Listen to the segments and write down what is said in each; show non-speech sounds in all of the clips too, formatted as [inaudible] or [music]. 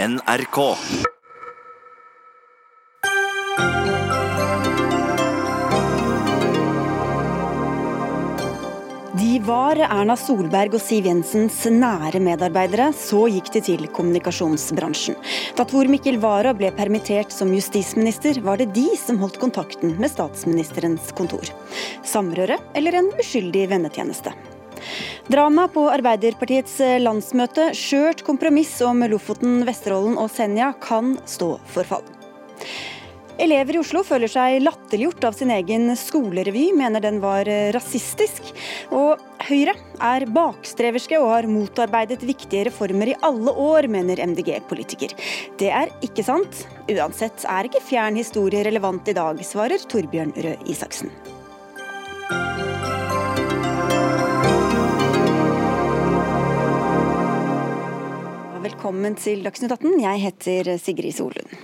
NRK. De var Erna Solberg og Siv Jensens nære medarbeidere. Så gikk de til kommunikasjonsbransjen. Da Tor Mikkel Wara ble permittert som justisminister, var det de som holdt kontakten med statsministerens kontor. Samrøre eller en uskyldig vennetjeneste? Drama på Arbeiderpartiets landsmøte, skjørt kompromiss om Lofoten, Vesterålen og Senja, kan stå for fall. Elever i Oslo føler seg latterliggjort av sin egen skolerevy, mener den var rasistisk. Og Høyre er bakstreverske og har motarbeidet viktige reformer i alle år, mener MDG-politiker. Det er ikke sant. Uansett er ikke fjern historie relevant i dag, svarer Torbjørn Røe Isaksen. Velkommen til Dagsnytt 18. Jeg heter Sigrid Solund.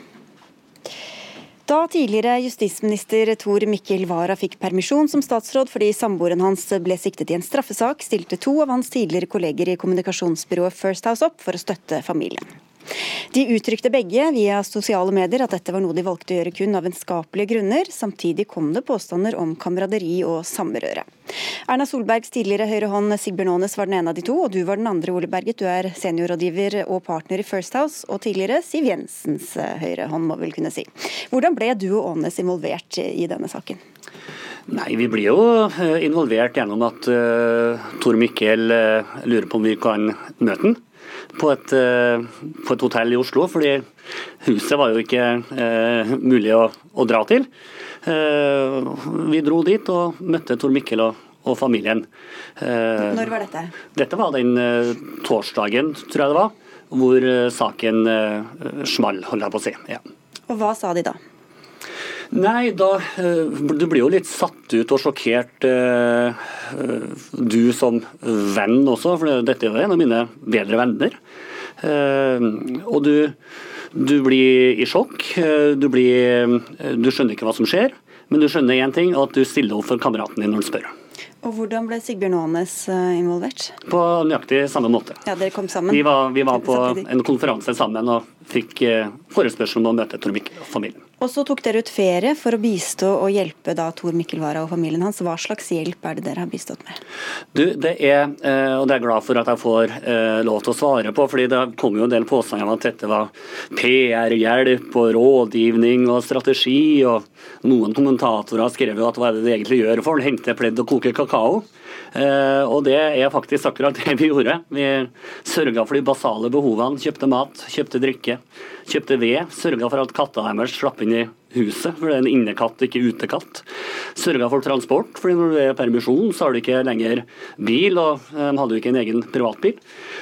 Da tidligere justisminister Tor Mikkel Wara fikk permisjon som statsråd fordi samboeren hans ble siktet i en straffesak, stilte to av hans tidligere kolleger i kommunikasjonsbyrået First House opp for å støtte familien. De uttrykte begge via sosiale medier at dette var noe de valgte å gjøre kun av vennskapelige grunner. Samtidig kom det påstander om kameraderi og samrøre. Erna Solbergs tidligere høyre hånd Sigbjørn Aanes var den ene av de to, og du var den andre, Ole Berget. Du er seniorrådgiver og partner i First House, og tidligere Siv Jensens høyre hånd, må vel kunne si. Hvordan ble du og Aanes involvert i denne saken? Nei, Vi blir jo eh, involvert gjennom at uh, Tor Mikkel uh, lurer på om vi kan møte ham på et, uh, på et, hotell i Oslo. Fordi huset var jo ikke mulig å, å, dra til. vi dro dit og møtte Tor Mikkel og, og familien. Når var dette? Dette var den torsdagen, tror jeg det var, hvor saken small, holder jeg på å si. Ja. Og hva sa de da? Nei, da eh, Du blir jo litt satt ut og sjokkert, eh, du som venn også, for dette er jo en av mine bedre venner. Eh, og du, du blir i sjokk. Du, blir, du skjønner ikke hva som skjer, men du skjønner én ting, at du stiller opp for kameraten din når han spør. Og Hvordan ble Sigbjørn Aanes involvert? På nøyaktig samme måte. Ja, dere kom sammen? Vi var, vi var på en konferanse sammen og fikk forespørsel om å møte Tor Mikkel og familien. Og så tok dere ut ferie for å bistå og hjelpe da Tor Mikkel Wara og familien hans. Hva slags hjelp er det dere har bistått med? Du, det er, eh, og det er jeg glad for at jeg får eh, lov til å svare på, fordi det kom jo en del påstander om at dette var PR-hjelp og rådgivning og strategi. og Noen kommentatorer har skrevet at hva er det det egentlig gjør for hente pledd og koke kakao. Eh, og det er faktisk akkurat det vi gjorde. Vi sørga for de basale behovene. Kjøpte mat, kjøpte drikke, kjøpte ved. Sørga for at katta deres slapp inn i huset, for det er en innekatt, ikke utekatt. Sørga for transport, fordi når du er i permisjon, så har du ikke lenger bil, og de hadde jo ikke en egen privatbil.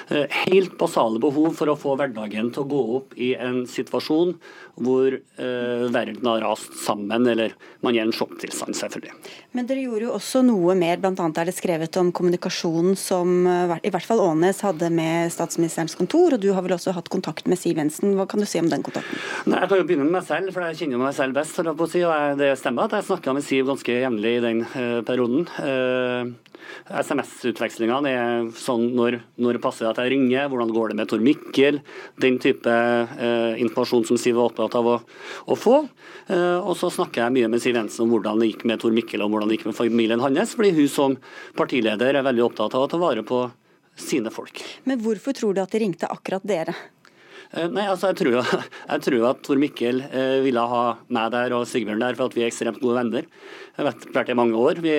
Eh, helt basale behov for å få hverdagen til å gå opp i en situasjon hvor eh, verden har rast sammen, eller man er i en sjokktilstand, selvfølgelig. Men dere gjorde jo også noe mer, bl.a. er det skrevet om kommunikasjonen som eh, i hvert fall Aanes hadde med statsministerens kontor, og du har vel også hatt kontakt med Siv Jensen. Hva kan du si om den kontakten? Nei, Jeg kan jo begynne med meg selv, for jeg kjenner meg selv best. For å si, og Det stemmer at jeg snakka med Siv ganske jevnlig i den uh, perioden. Uh, SMS-utvekslingene er sånn når, når det passer at jeg ringer, hvordan går det med Tor Mikkel, den type eh, informasjon som Siv var opptatt av å, å få. og så snakker jeg mye med Siv Jensen om hvordan det gikk med Tor Mikkel og hvordan det gikk med familien hans, fordi hun som partileder er veldig opptatt av å ta vare på sine folk. Men hvorfor tror du at de ringte akkurat dere? Eh, nei, altså jeg tror, [laughs] jeg tror at Tor Mikkel eh, ville ha meg der og Sigbjørn der, for at vi er ekstremt gode venner. Jeg har vært i mange år. Vi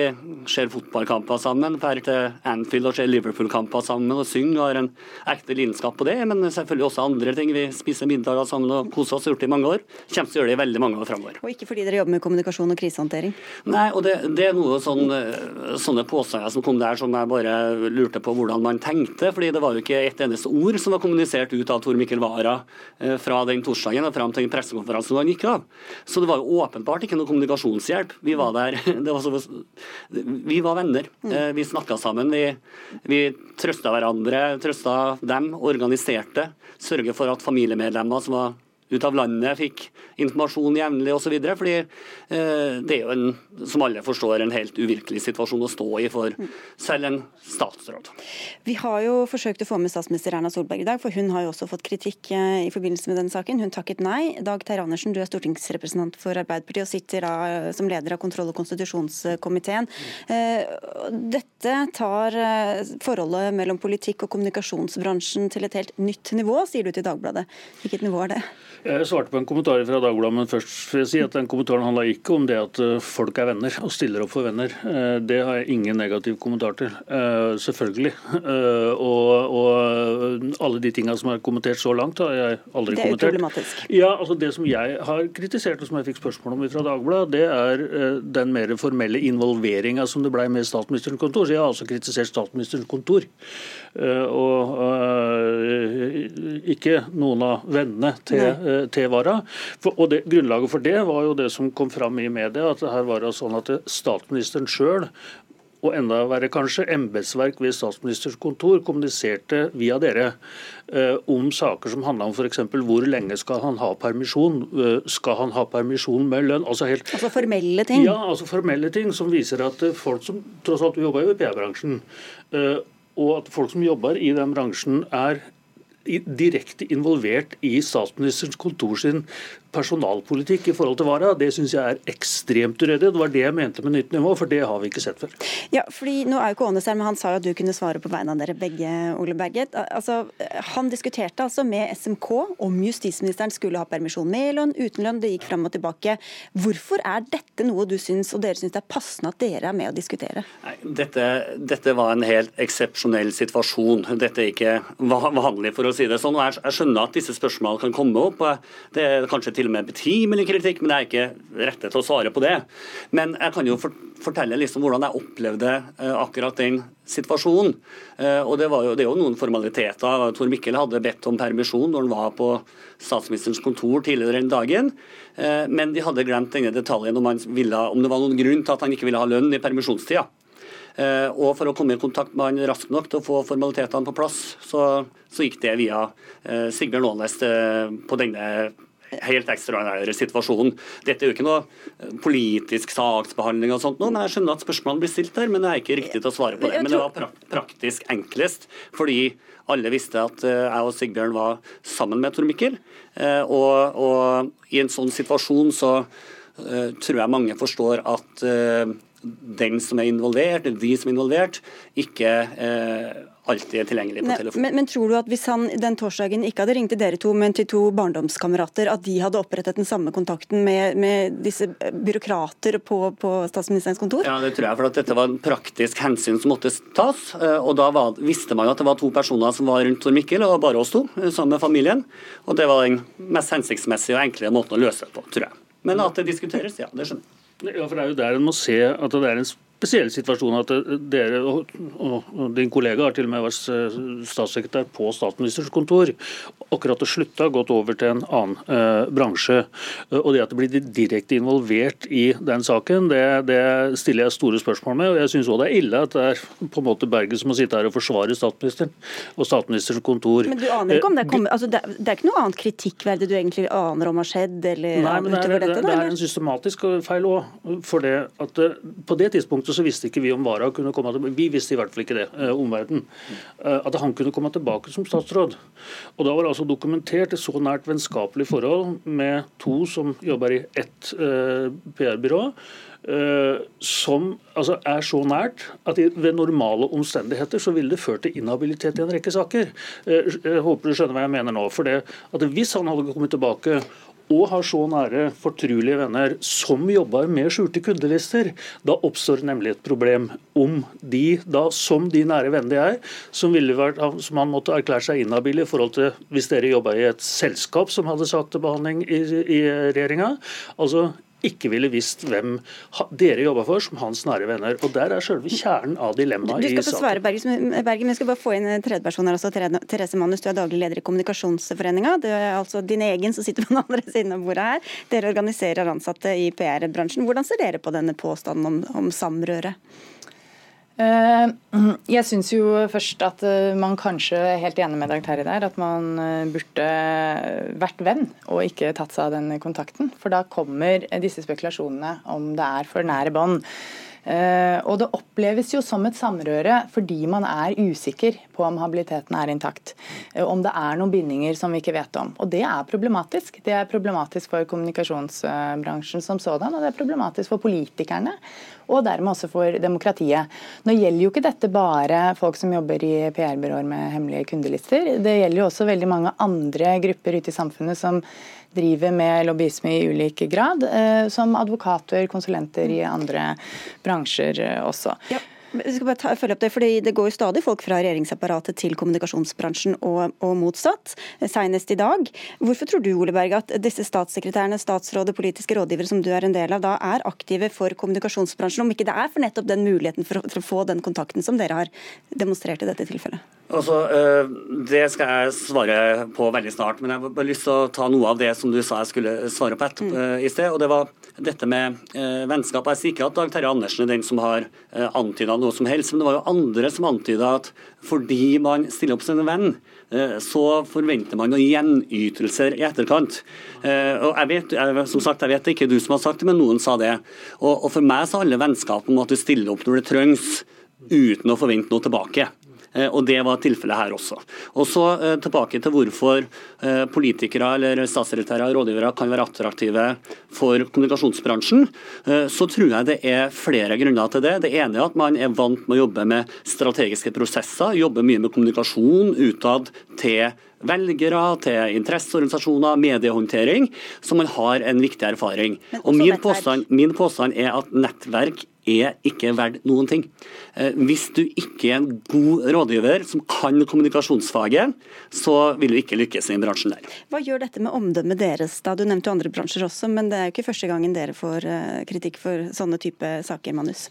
ser fotballkamper sammen, drar til Anfield og ser Liverpool-kamper sammen og synger og har en ekte lidenskap på det. Men selvfølgelig også andre ting. Vi spiser middager sammen og koser oss, gjort det i mange år. Kommer til å gjøre det i veldig mange år framover. Og ikke fordi dere jobber med kommunikasjon og krisehåndtering? Nei, og det, det er noe sånn, sånne påstander som kom der som jeg bare lurte på hvordan man tenkte. fordi det var jo ikke et eneste ord som var kommunisert ut av Tor Mikkel Wara eh, fra den torsdagen og fram til den pressekonferansen han gikk av. Så det var jo åpenbart ikke noe kommunikasjonshjelp. Vi var der [laughs] der var så, Vi var venner. Mm. Eh, vi snakka sammen. Vi, vi trøsta hverandre, trøsta dem, organiserte. Sørge for at familiemedlemmer som var ut av landet, fikk informasjon jevnlig osv. Fordi eh, det er jo, en, som alle forstår, en helt uvirkelig situasjon å stå i for selv en statsråd. Vi har jo forsøkt å få med statsminister Erna Solberg i dag, for hun har jo også fått kritikk eh, i forbindelse med denne saken. Hun takket nei. Dag Terje Andersen, du er stortingsrepresentant for Arbeiderpartiet og sitter da eh, som leder av kontroll- og konstitusjonskomiteen. Eh, dette tar forholdet mellom politikk og kommunikasjonsbransjen til et helt nytt nivå, sier du til Dagbladet. Hvilket nivå er det? Jeg svarte på en kommentar fra Dagbladet, men først vil jeg si at den kommentaren handla ikke om det at eh, folk er venner og stiller opp for venner. Eh, det har jeg ingen negativ kommentar til. Eh, selvfølgelig. Og, og alle de tingene som er kommentert så langt, har jeg aldri kommentert. Det er problematisk. Ja, altså Det som jeg har kritisert, og som jeg fikk spørsmål om fra Dagbladet, det er den mer formelle involveringa som det ble med statsministerens kontor. Så jeg har altså kritisert statsministerens kontor. Og ikke noen av vennene til Eh, til Vara. og det, Grunnlaget for det var jo det som kom fram i media, at her var det sånn at statsministeren sjøl og enda verre kanskje, embetsverk ved statsministers kontor kommuniserte via dere eh, om saker som handla om f.eks. hvor lenge skal han ha permisjon. Eh, skal han ha permisjon med lønn? Altså, helt, altså formelle ting? Ja, altså formelle ting som viser at eh, folk som tross alt jobber jo i PR-bransjen, eh, og at folk som jobber i den bransjen er direkte involvert i statsministerens kontor sin personalpolitikk i forhold til Vara, det syns jeg er ekstremt uryddig. Det var det jeg mente med nytt nivå, for det har vi ikke sett før. Ja, fordi nå er jo ikke Aanes her, men Han sa jo at du kunne svare på vegne av dere begge, Ole Berget. Altså, han diskuterte altså med SMK om justisministeren skulle ha permisjon med lønn, uten lønn. Det gikk fram og tilbake. Hvorfor er dette noe du syns, og dere syns det er passende at dere er med å diskutere? Nei, dette, dette var en helt eksepsjonell situasjon. Dette er ikke vanlig, for å si det sånn. og Jeg, jeg skjønner at disse spørsmålene kan komme opp. Det er kanskje til til og med betimelig kritikk, men jeg er ikke rettet til å svare på det. Men jeg kan jo fortelle liksom hvordan jeg opplevde eh, akkurat den situasjonen. Eh, og det, jo, det, er jo noen formaliteter. Tor Mikkel hadde bedt om permisjon når han var på statsministerens kontor tidligere den dagen. Eh, men de hadde glemt denne detaljen om, ville, om det var noen grunn til at han ikke ville ha lønn i permisjonstida. Og For å komme i kontakt med han raskt nok til å få formalitetene på plass, så, så gikk det via Sigbjørn Aanes på denne helt ekstraordinære situasjonen. Dette er jo ikke noe eh, politisk saksbehandling, og sånt, men jeg skjønner at spørsmålene blir stilt der, men det er ikke riktig til å svare på det. Men det var praktisk enklest, fordi alle visste at eh, jeg og Sigbjørn var sammen med Tor Mikkel. Eh, og, og, i en sånn situasjon så tror jeg mange forstår at den som er involvert, de som er involvert, ikke alltid er tilgjengelig på telefon. Men, men, tror du at hvis han den torsdagen ikke hadde ringt til dere to, men til to barndomskamerater, at de hadde opprettet den samme kontakten med, med disse byråkrater på, på, statsministerens kontor? Ja, det tror jeg, for at dette var en praktisk hensyn som måtte tas. Eh, og da var, visste man jo at det var to personer som var rundt Tor Mikkel, og bare oss to, eh, sammen med familien. Og det var den mest hensiktsmessige og enkle måten å løse det på, tror jeg. Men at det diskuteres, ja, det skjønner jeg. Ja, for Det er jo der en må se at det er en spesiell situasjon at dere og, og din kollega har til og med vært eh, statssekretær på statsministerens kontor. Akkurat å slutte har gått over til en annen eh, bransje. Og det at det blir direkte involvert i den saken, det, det stiller jeg store spørsmål med. Og jeg syns òg det er ille at det er på en måte Bergen som må sitte her og forsvare statsministeren og statsministerens kontor. Men du aner ikke om det kommer altså det, det, er ikke noe annet kritikkverdig du egentlig aner om har skjedd? Eller, Nei, men det er, dette, det, det er en systematisk feil òg. For det at eh, på det tidspunktet tidspunktet så visste ikke vi om Wara kunne komme tilbake. Vi visste i hvert fall ikke det, eh, omverdenen. Eh, at han kunne komme tilbake som statsråd. Og da var det altså dokumentert et så nært vennskapelig forhold med to som jobber i ett eh, PR-byrå. Uh, som altså, er så nært at ved normale omstendigheter så ville det ført til inhabilitet i en rekke saker. Uh, jeg håper du skjønner hva jeg mener nå. for det at Hvis han hadde kommet tilbake og har så nære, fortrulige venner som jobber med skjulte kundelister, da oppstår nemlig et problem om de, da, som de nære vennene de er, som, vært, som han måtte erklære seg inhabil i forhold til hvis dere jobba i et selskap som hadde sak til behandling i, i regjeringa. Altså ikke ville visst hvem dere jobba for som hans nære venner. Og Der er selve kjernen av dilemmaet i saken. Du skal få svare, Bergen, men jeg skal bare få inn en tredjeperson her også. Therese Manus, du er daglig leder i Kommunikasjonsforeninga. Det er altså din egen som sitter på den [laughs] andre siden av bordet her. Dere organiserer ansatte i PR-bransjen. Hvordan ser dere på denne påstanden om, om samrøre? Eh, [clears throat] jeg syns jo først at eh, man kanskje er helt enig med Dag Terje der, at man eh, burde vært venn og ikke tatt seg av den kontakten. For da kommer disse spekulasjonene om det er for nære bånd. Uh, og det oppleves jo som et samrøre fordi man er usikker på om habiliteten er intakt. Uh, om det er noen bindinger som vi ikke vet om. Og det er problematisk. Det er problematisk for kommunikasjonsbransjen som sådan, og det er problematisk for politikerne. Og dermed også for demokratiet. Nå gjelder jo ikke dette bare folk som jobber i PR-byråer med hemmelige kundelister. Det gjelder jo også veldig mange andre grupper ute i samfunnet som driver med lobbyisme i ulik grad, eh, som advokater, konsulenter i andre bransjer eh, også. Ja. Jeg skal bare ta, følge opp Det fordi det går jo stadig folk fra regjeringsapparatet til kommunikasjonsbransjen og, og motsatt, senest i dag. Hvorfor tror du Ole Berg, at disse statssekretærene, statsråd og politiske rådgivere som du er en del av, da er aktive for kommunikasjonsbransjen, om ikke det er for nettopp den muligheten for å, for å få den kontakten som dere har demonstrert i dette tilfellet? Altså, eh, Det skal jeg svare på veldig snart, men jeg har bare lyst til å ta noe av det som du sa jeg skulle svare på etterpå mm. i sted. og Det var dette med eh, vennskap. Jeg sier ikke at Dag Terje Andersen er den som har eh, antyda noe som helst, men det var jo andre som antyda at fordi man stiller opp som en venn, eh, så forventer man noen gjenytelser i etterkant. Eh, og jeg vet, jeg, som sagt, jeg vet ikke du som har sagt det, men noen sa det. Og, og For meg så handler vennskap om at du stiller opp når det trengs, uten å forvente noe tilbake. Eh, og Det var tilfellet her også. Og så eh, Tilbake til hvorfor eh, politikere eller statssekretærer og rådgivere kan være attraktive for kommunikasjonsbransjen. Så tror jeg det er flere grunner til det. Det ene er at man er vant med å jobbe med strategiske prosesser, jobbe mye med kommunikasjon utad til velgere, til interesseorganisasjoner, mediehåndtering, så man har en viktig erfaring. Og min påstand, min påstand er at nettverk er ikke verdt noen ting. Eh, hvis du ikke er en god rådgiver som kan kommunikasjonsfaget, så vil du ikke lykkes i bransjen der. Hva gjør dette med omdømmet deres? da? Du nevnte jo andre bransjer også, men det er jo ikke første gangen dere får eh, kritikk for sånne type saker, Manus?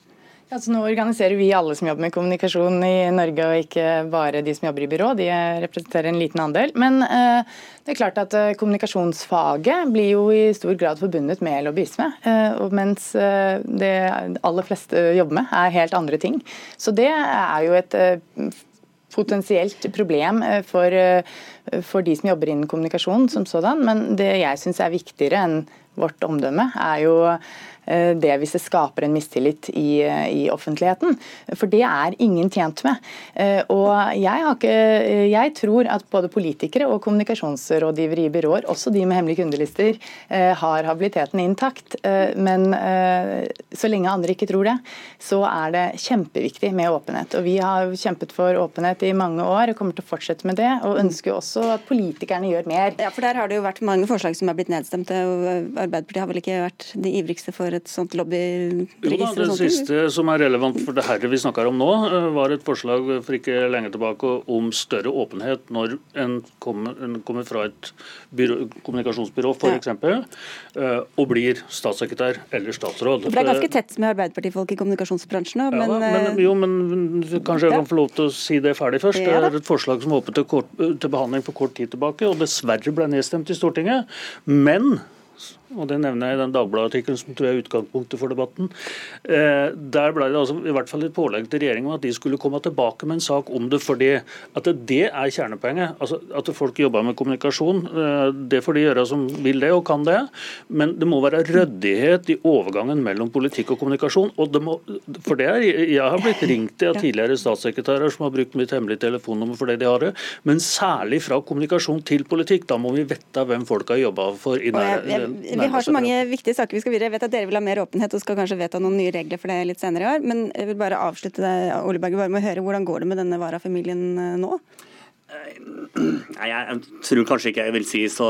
Altså, nå organiserer vi alle som jobber med kommunikasjon i Norge, og ikke bare de som jobber i byrå. De representerer en liten andel. Men eh, det er klart at eh, kommunikasjonsfaget blir jo i stor grad forbundet med lobbyisme. Eh, mens eh, det aller fleste jobber med, er helt andre ting. Så det er jo et eh, potensielt problem eh, for, for, de som jobber innen kommunikasjon som sådan. Men det jeg syns er viktigere enn vårt omdømme, er jo det hvis det skaper en mistillit i, i, offentligheten. For det er ingen tjent med. Eh, og jeg, ikke, jeg, tror at både politikere og kommunikasjonsrådgivere i byråer, også de med hemmelige kundelister, eh, har habiliteten intakt. Men så lenge andre ikke tror det, så er det kjempeviktig med åpenhet. Og vi har kjempet for åpenhet i mange år og kommer til å fortsette med det. Og ønsker også at politikerne gjør mer. Ja, for Der har det jo vært mange forslag som er blitt nedstemt. og Arbeiderpartiet har vel ikke vært de ivrigste for et sånt lobbyregister? Jo, det siste som er relevant for det her vi snakker om nå, eh, var et forslag for ikke lenge tilbake om større åpenhet når en kommer, en kommer fra et byrå, kommunikasjonsbyrå f.eks. Ja. Eh, og blir statssekretær eller statsråd. For det er ganske tett med Arbeiderpartifolk i kommunikasjonsbransjen òg, men, ja, men, eh, Jo, men kanskje jeg kan få lov til å si det ferdig først. Det er et forslag som var oppe til, kort, til behandling for kort tid tilbake, og dessverre ble nedstemt i Stortinget. Men og det nevner jeg i den Dagbladet-artikkelen som tror jeg er utgangspunktet for debatten. Eh, der ble det altså i hvert fall et pålegg til regjeringen om at de skulle komme tilbake med en sak om det. fordi at det er kjernepoenget. Altså At folk jobber med kommunikasjon, eh, det får de gjøre som vil det og kan det. Men det må være ryddighet i overgangen mellom politikk og kommunikasjon. og det må, for det er, Jeg har blitt ringt av tidligere statssekretærer som har brukt mitt hemmelige telefonnummer for det de har det, men særlig fra kommunikasjon til politikk. Da må vi vite hvem folk har jobba for. i nær, vi har så mange viktige saker vi skal videre. Jeg vet at dere vil ha mer åpenhet og skal kanskje vedta noen nye regler for det litt senere i år. Men jeg vil bare avslutte det, Ole Berge, bare med å høre hvordan går det med denne Wara-familien eh, nå? Nei, Jeg tror kanskje ikke jeg vil si så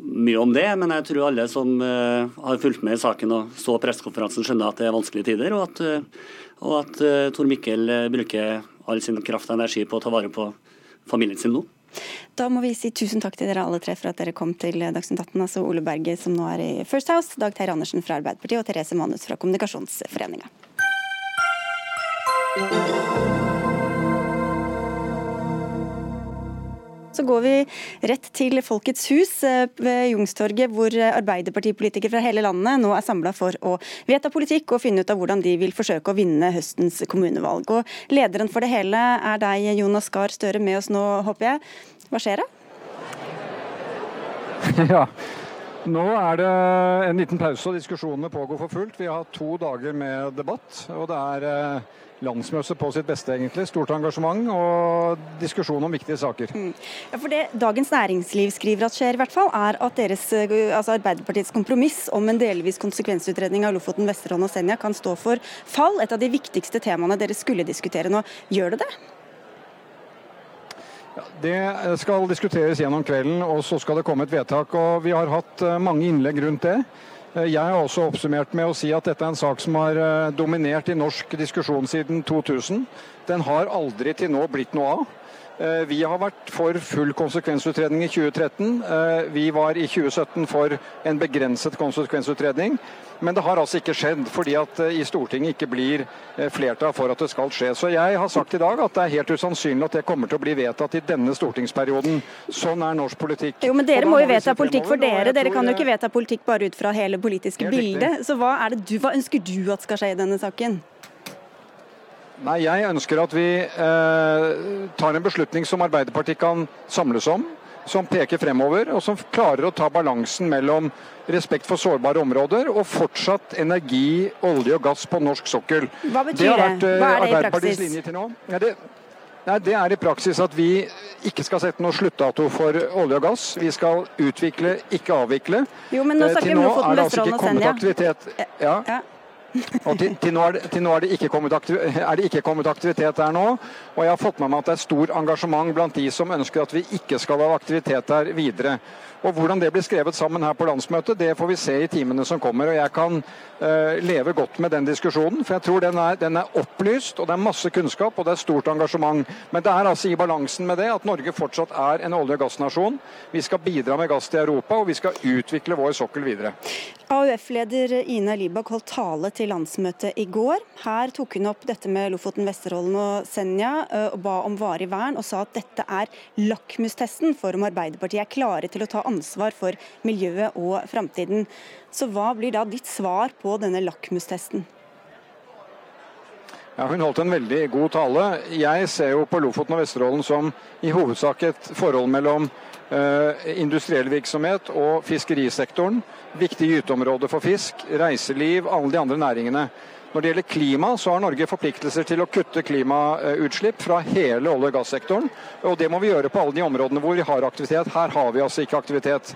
mye om det, men jeg tror alle som uh, har fulgt med i saken og så pressekonferansen, skjønner at det er vanskelige tider, og at, uh, og at Tor Mikkel bruker all sin kraft og energi på å ta vare på familien sin nå. Da må vi si tusen takk til dere alle tre for at dere kom til Dagsnytt 18. Altså Ole Berge som nå er i First House, Dag Terje Andersen fra Arbeiderpartiet og Therese Manus fra Kommunikasjonsforeninga. Så går vi rett til Folkets hus eh, ved Jungstorget, hvor Arbeiderpartipolitikere fra hele landet nå er samla for å vedta politikk og finne ut av hvordan de vil forsøke å vinne høstens kommunevalg. Og Lederen for det hele er deg, Jonas Gahr Støre, med oss nå, håper jeg. Hva skjer da? [laughs] Ja, nå er det en liten pause, og diskusjonene pågår for fullt. Vi har hatt to dager med debatt, og det er landsmøtet på sitt beste, egentlig. Stort engasjement og diskusjon om viktige saker. Mm. Ja, for det Dagens Næringsliv skriver at skjer, i hvert fall, er at deres, eh, altså Arbeiderpartiets kompromiss om en delvis konsekvensutredning av Lofoten, Vesterålen og Senja kan stå for fall. Et av de viktigste temaene dere skulle diskutere nå. Gjør det det? Det skal diskuteres gjennom kvelden, og så skal det komme et vedtak. og Vi har hatt eh, mange innlegg rundt det. Eh, jeg har også oppsummert med å si at dette er en sak som har eh, dominert i norsk diskusjon siden 2000. Den har aldri til nå blitt noe av. Vi har vært for full konsekvensutredning i 2013. Vi var i 2017 for en begrenset konsekvensutredning. Men det har altså ikke skjedd, fordi at i Stortinget ikke blir flertall for at det skal skje. Så jeg har sagt i dag at det er helt usannsynlig at det kommer til å bli vedtatt i denne stortingsperioden. Sånn er norsk politikk. Jo, men Dere må jo vedta politikk for dere. Dere kan jo ikke vedta politikk bare ut fra hele politiske bildet. Så hva, du, hva ønsker du at skal skje i denne saken? Nei, Jeg ønsker at vi eh, tar en beslutning som Arbeiderpartiet kan samles om som peker fremover, og som klarer å ta balansen mellom respekt for sårbare områder og fortsatt energi, olje og gass på norsk sokkel. Hva betyr det? Har vært, er det praksis? Linje til nå. Ja, det, nei, det er i praksis at vi ikke skal sette noe sluttdato for olje og gass. Vi skal utvikle, ikke avvikle. Jo, men nå eh, snakker vi om Lofoten, Vesterålen og Senja. Ja. ja. Og til, til, nå, er det, til nå er det, er det, ikke kommet aktivitet der nå. Og jeg har fått med meg at det er stor engasjement blant de som ønsker at vi ikke skal ha aktivitet der videre. Og Hvordan det blir skrevet sammen her på landsmøtet, det får vi se i timene som kommer. og Jeg kan uh, leve godt med den diskusjonen, for jeg tror den er, den er, opplyst, og det er masse kunnskap og det er stort engasjement. Men det er altså i balansen med det at Norge fortsatt er en olje- og gassnasjon. Vi skal bidra med gass til Europa, og vi skal utvikle vår sokkel videre. AUF-leder Ina Libak holdt tale til landsmøtet i går. Her tok hun opp dette med Lofoten, Vesterålen og Senja, eh, og ba om varig vern, og sa at dette er lakmustesten for om Arbeiderpartiet er klare til å ta ansvar for miljøet og framtiden. Så hva blir da ditt svar på denne lakmustesten? Ja, Hun holdt en veldig god tale. Jeg ser jo på Lofoten og Vesterålen som i hovedsak et forhold mellom eh, industriell virksomhet og fiskerisektoren viktige gyteområder for fisk, reiseliv, alle de andre næringene. Når det gjelder klima, så har Norge forpliktelser til å kutte klimautslipp fra hele olje- og gassektoren. Og det må vi gjøre på alle de områdene hvor vi har aktivitet. Her har vi altså ikke aktivitet.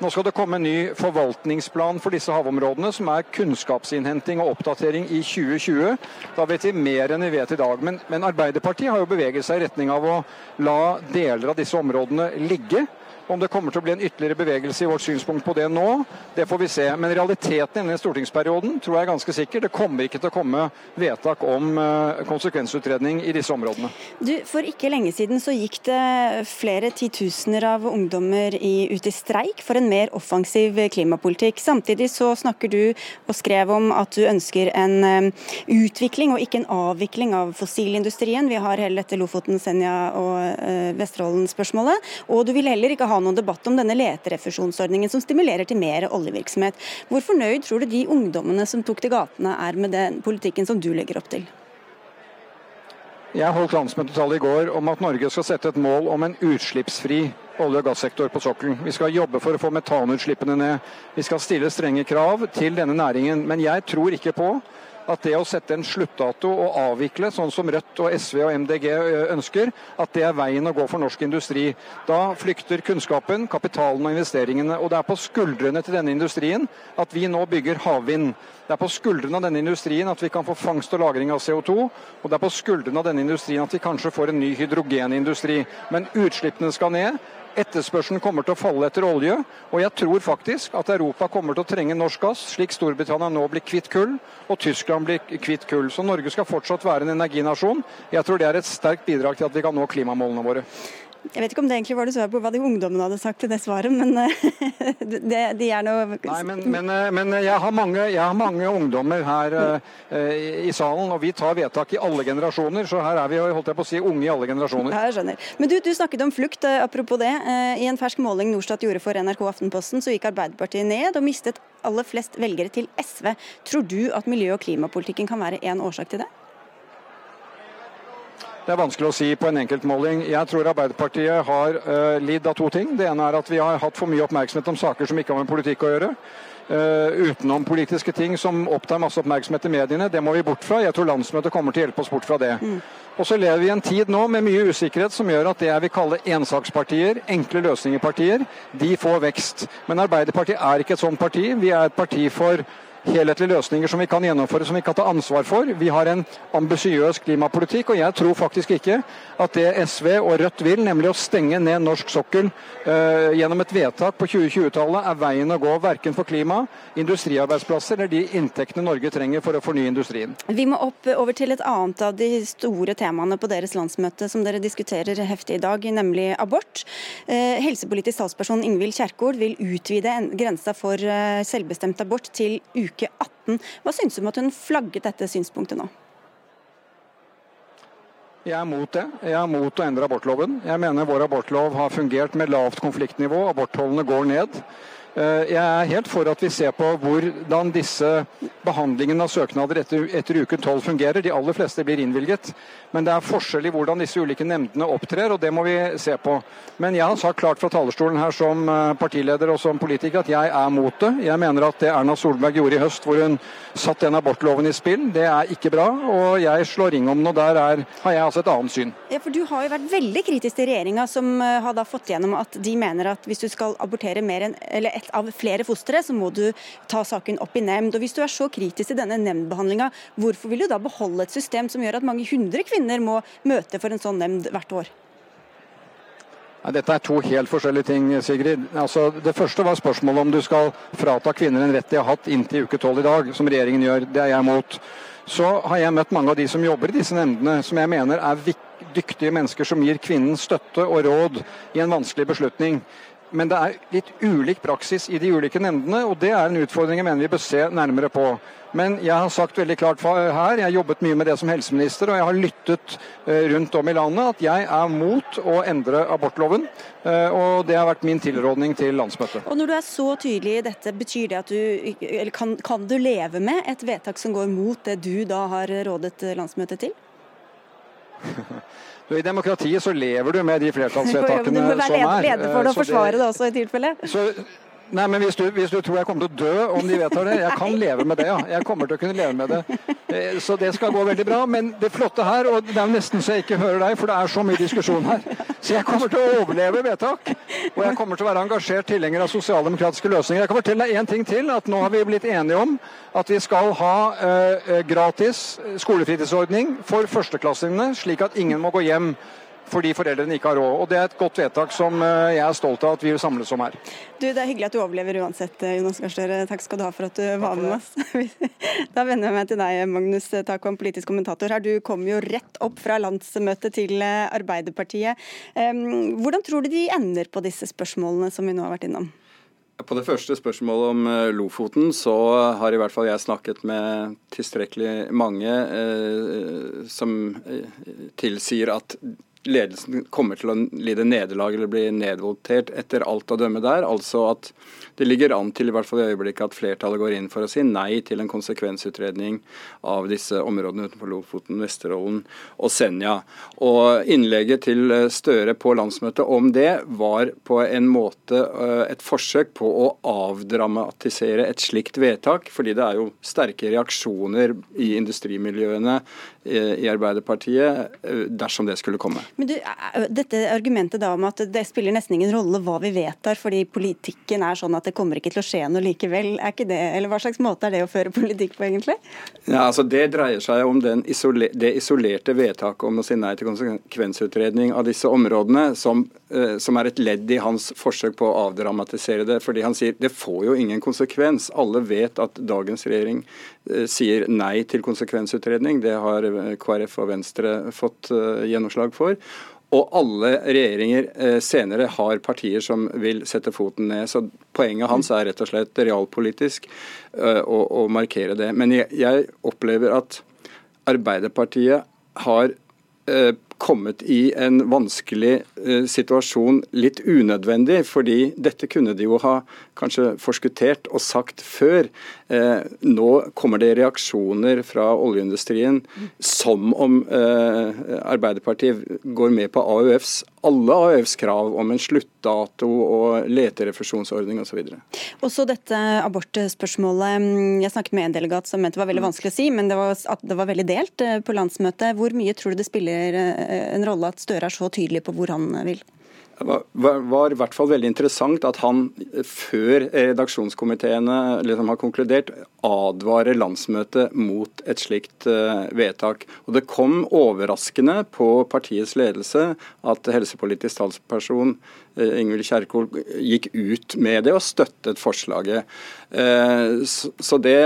Nå skal det komme en ny forvaltningsplan for disse havområdene, som er kunnskapsinnhenting og oppdatering i 2020. Da vet vi mer enn vi vet i dag. Men, men Arbeiderpartiet har jo beveget seg i retning av å la deler av disse områdene ligge. Om det kommer til å bli en ytterligere bevegelse i vårt synspunkt på det nå, det får vi se. Men realiteten i denne stortingsperioden tror jeg er ganske sikker. Det kommer ikke til å komme vedtak om eh, konsekvensutredning i disse områdene. Du, For ikke lenge siden så gikk det flere titusener av ungdommer i, ut i streik for en mer offensiv klimapolitikk. Samtidig så snakker du og skrev om at du ønsker en eh, utvikling og ikke en avvikling av fossilindustrien. Vi har hele dette Lofoten, Senja og uh, Vesterålen-spørsmålet. Og du vil heller ikke ha noen debatt om denne leterefusjonsordningen som stimulerer til mer oljevirksomhet. Hvor fornøyd tror du de ungdommene som tok til gatene er med den politikken som du legger opp til? Jeg holdt landsmøtetallet i går om at Norge skal sette et mål om en utslippsfri olje- og gassektor på sokkelen. Vi skal jobbe for å få metanutslippene ned. Vi skal stille strenge krav til denne næringen. Men jeg tror ikke på at det å sette en sluttdato og avvikle, sånn som Rødt og SV og MDG ønsker, at det er veien å gå for norsk industri. Da flykter kunnskapen, kapitalen og investeringene. Og det er på skuldrene til denne industrien at vi nå bygger havvind. Det er på skuldrene av denne industrien at vi kan få fangst og lagring av CO2. Og det er på skuldrene av denne industrien at vi kanskje får en ny hydrogenindustri. Men utslippene skal ned. Etterspørselen kommer til å falle etter olje, og jeg tror faktisk at Europa kommer til å trenge norsk gass, slik Storbritannia nå blir kvitt kull, og Tyskland blir kvitt kull. Så Norge skal fortsatt være en energinasjon. Jeg tror det er et sterkt bidrag til at vi kan nå klimamålene våre. Jeg vet ikke om det egentlig var det svaret på hva de ungdommene hadde sagt til det svaret, men eh, [laughs] det, de er noe Nei, men, men, eh, men jeg, har mange, jeg, har mange, ungdommer her uh, i salen, og vi tar vedtak i alle generasjoner. Så her er vi holdt jeg på å si, unge i alle generasjoner. Ja, jeg skjønner. Men du, du snakket om flukt. Apropos det. I en fersk måling Norstat gjorde for NRK Aftenposten, så gikk Arbeiderpartiet ned og mistet aller flest velgere til SV. Tror du at miljø- og klimapolitikken kan være en årsak til det? Det er vanskelig å si på en enkeltmåling. Jeg tror Arbeiderpartiet har uh, lidd av to ting. Det ene er at vi har hatt for mye oppmerksomhet om saker som ikke har med politikk å gjøre. Uh, utenom politiske ting som opptar masse oppmerksomhet i mediene. Det må vi bort fra. Jeg tror landsmøtet kommer til å hjelpe oss bort fra det. Mm. Og så lever vi i en tid nå med mye usikkerhet som gjør at det jeg vil kalle ensakspartier, enkle løsningerpartier, de får vekst. Men Arbeiderpartiet er ikke et sånt parti. Vi er et parti for helhetlige løsninger som vi kan gjennomføre, som vi kan ta ansvar for. Vi har en ambisiøs klimapolitikk, og jeg tror faktisk ikke at det SV og Rødt vil, nemlig å stenge ned norsk sokkel uh, gjennom et vedtak på 2020-tallet, er veien å gå verken for klima, industriarbeidsplasser eller de inntektene Norge trenger for å fornye industrien. Vi må opp over til et annet av de store temaene på deres landsmøte som dere diskuterer heftig i dag, nemlig abort. Uh, helsepolitisk talsperson Ingvild Kjerkol vil utvide grensa for uh, selvbestemt abort til uke uke 18. Hva syns du om at hun flagget dette synspunktet nå? Jeg er mot det. Jeg er mot å endre abortloven. Jeg mener vår abortlov har fungert med lavt konfliktnivå. Aborttallene går ned. Eh, jeg er helt for at vi ser på hvordan disse behandlingene av søknader etter, etter uke 12 fungerer. De aller fleste blir innvilget. Men det er forskjell i hvordan disse ulike nemndene opptrer, og det må vi se på. Men jeg har sagt klart fra talerstolen her som eh, partileder og som politiker at jeg er mot det. Jeg mener at det Erna Solberg gjorde i høst, hvor hun satt den abortloven i spill, det er ikke bra. Og jeg slår ring om den, og der er, har jeg altså et annet syn. Ja, for Du har jo vært veldig kritisk til regjeringa, som eh, har da fått gjennom at de mener at hvis du skal abortere eller ett av flere fostre, så må du ta saken opp i nemnd. Og Hvis du er så kritisk til denne nemndbehandlinga, hvorfor vil du da beholde et system som gjør at mange hundre kvinner kvinner må møte for en sånn nemnd hvert år? Dette er to helt forskjellige ting, Sigrid. Altså, det første var spørsmålet om du skal frata kvinner en rett de har hatt inntil uke tolv i dag, som regjeringen gjør. Det er jeg imot. Så har jeg møtt mange av de som jobber i disse nemndene, som jeg mener er dyktige mennesker som gir kvinnen støtte og råd i en vanskelig beslutning. Men det er litt ulik praksis i de ulike nemndene, og det er en utfordring jeg mener vi bør se nærmere på. Men jeg har sagt veldig klart her, jeg har jobbet mye med det som helseminister, og jeg har lyttet eh, rundt om i landet at jeg er mot å endre abortloven. Eh, og det har vært min tilrådning til landsmøtet. Og Når du er så tydelig i dette, betyr det at du, kan, kan du leve med et vedtak som går mot det du da har rådet landsmøtet til? I demokratiet så lever du med de [laughs] flertallsvedtakene som er. Du må være leder for det og forsvare det også i tilfelle. Så Nei, men hvis du, hvis du, tror jeg kommer til å dø om de vedtar det Jeg kan leve med det, ja. Jeg kommer til å kunne leve med det. Eh, så det skal gå veldig bra. Men det flotte her, og det er nesten så jeg ikke hører deg, for det er så mye diskusjon her. Så jeg kommer til å overleve vedtak. Og jeg kommer til å være engasjert tilhenger av sosialdemokratiske løsninger. Jeg kan fortelle deg én ting til. At nå har vi blitt enige om at vi skal ha uh, gratis skolefritidsordning for førsteklassingene, slik at ingen må gå hjem fordi foreldrene ikke har råd. Og Det er et godt vedtak som eh, jeg er stolt av at vi vil samles om her. Du, Det er hyggelig at du overlever uansett, eh, Jonas Gahr Støre. Takk skal du ha for at du var med oss. [laughs] Da vender jeg meg til deg, Magnus Takvam, politisk kommentator her. Du kom jo rett opp fra landsmøtet til eh, Arbeiderpartiet. Hvordan tror du de ender på disse spørsmålene som vi nå har vært innom? På det første spørsmålet om Lofoten, så har i hvert fall jeg snakket med tilstrekkelig mange eh, som tilsier at ledelsen kommer til å lide nederlag eller bli nedvotert etter alt å dømme der. Altså at det ligger an til i hvert fall i øyeblikket at flertallet går inn for å si nei til en konsekvensutredning av disse områdene utenfor Lofoten, Vesterålen og Senja. Og Innlegget til Støre på landsmøtet om det var på en måte eh, et forsøk på å avdramatisere et slikt vedtak, fordi det er jo sterke reaksjoner i industrimiljøene i Arbeiderpartiet dersom det skulle komme. Men du, Dette argumentet da om at det spiller nesten ingen rolle hva vi vedtar, fordi politikken er sånn at det kommer ikke til å skje noe likevel. Er ikke det, eller Hva slags måte er det å føre politikk på, egentlig? Ja, altså Det dreier seg om isoler, det isolerte vedtaket om å si nei til konsekvensutredning av disse områdene, som, som, er et ledd i hans forsøk på å avdramatisere det. fordi Han sier det får jo ingen konsekvens. Alle vet at dagens regjering sier nei til konsekvensutredning. Det har KrF og Venstre fått uh, gjennomslag for. Og alle regjeringer eh, senere har partier som vil sette foten ned. Så poenget hans er rett og slett realpolitisk eh, å, å markere det. Men jeg, jeg opplever at Arbeiderpartiet har eh, kommet i en vanskelig eh, situasjon litt unødvendig, fordi dette kunne de jo ha kanskje forskuttert og sagt før. Eh, nå kommer det reaksjoner fra oljeindustrien som om eh, Arbeiderpartiet går med på AUFs, alle AUFs krav om en sluttdato og leterefusjonsordning osv. Og så dette abortspørsmålet. Jeg snakket med en delegat som mente det var veldig vanskelig å si, men det var, at det var veldig delt eh, på landsmøtet. Hvor mye tror du det spiller eh, en rolle at Støre er så tydelig på hvor han vil? Var, i hvert fall veldig interessant at han før redaksjonskomiteene liksom har konkludert, advarer landsmøtet mot et slikt uh, vedtak. Og Det kom overraskende på partiets ledelse at helsepolitisk talsperson Ingvild Kjerkol gikk ut med det og støttet forslaget. Så det,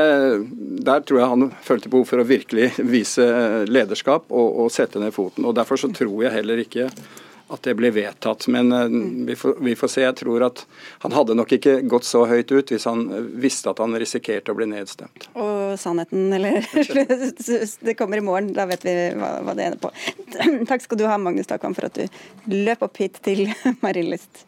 Der tror jeg han følte behov for å virkelig [laughs] vise lederskap og, og sette ned foten. og Derfor så tror jeg heller ikke at det blir vedtatt. Men uh, vi, får, vi, får, se. Jeg tror at han hadde nok ikke gått så høyt ut hvis han visste at han risikerte å bli nedstemt. Og sannheten, eller [laughs] [laughs] det kommer i morgen, da vet vi hva, hva det ender på. [clears throat] Takk skal du ha, Magnus Takvam, for at du løp opp hit til [laughs] Marienlyst.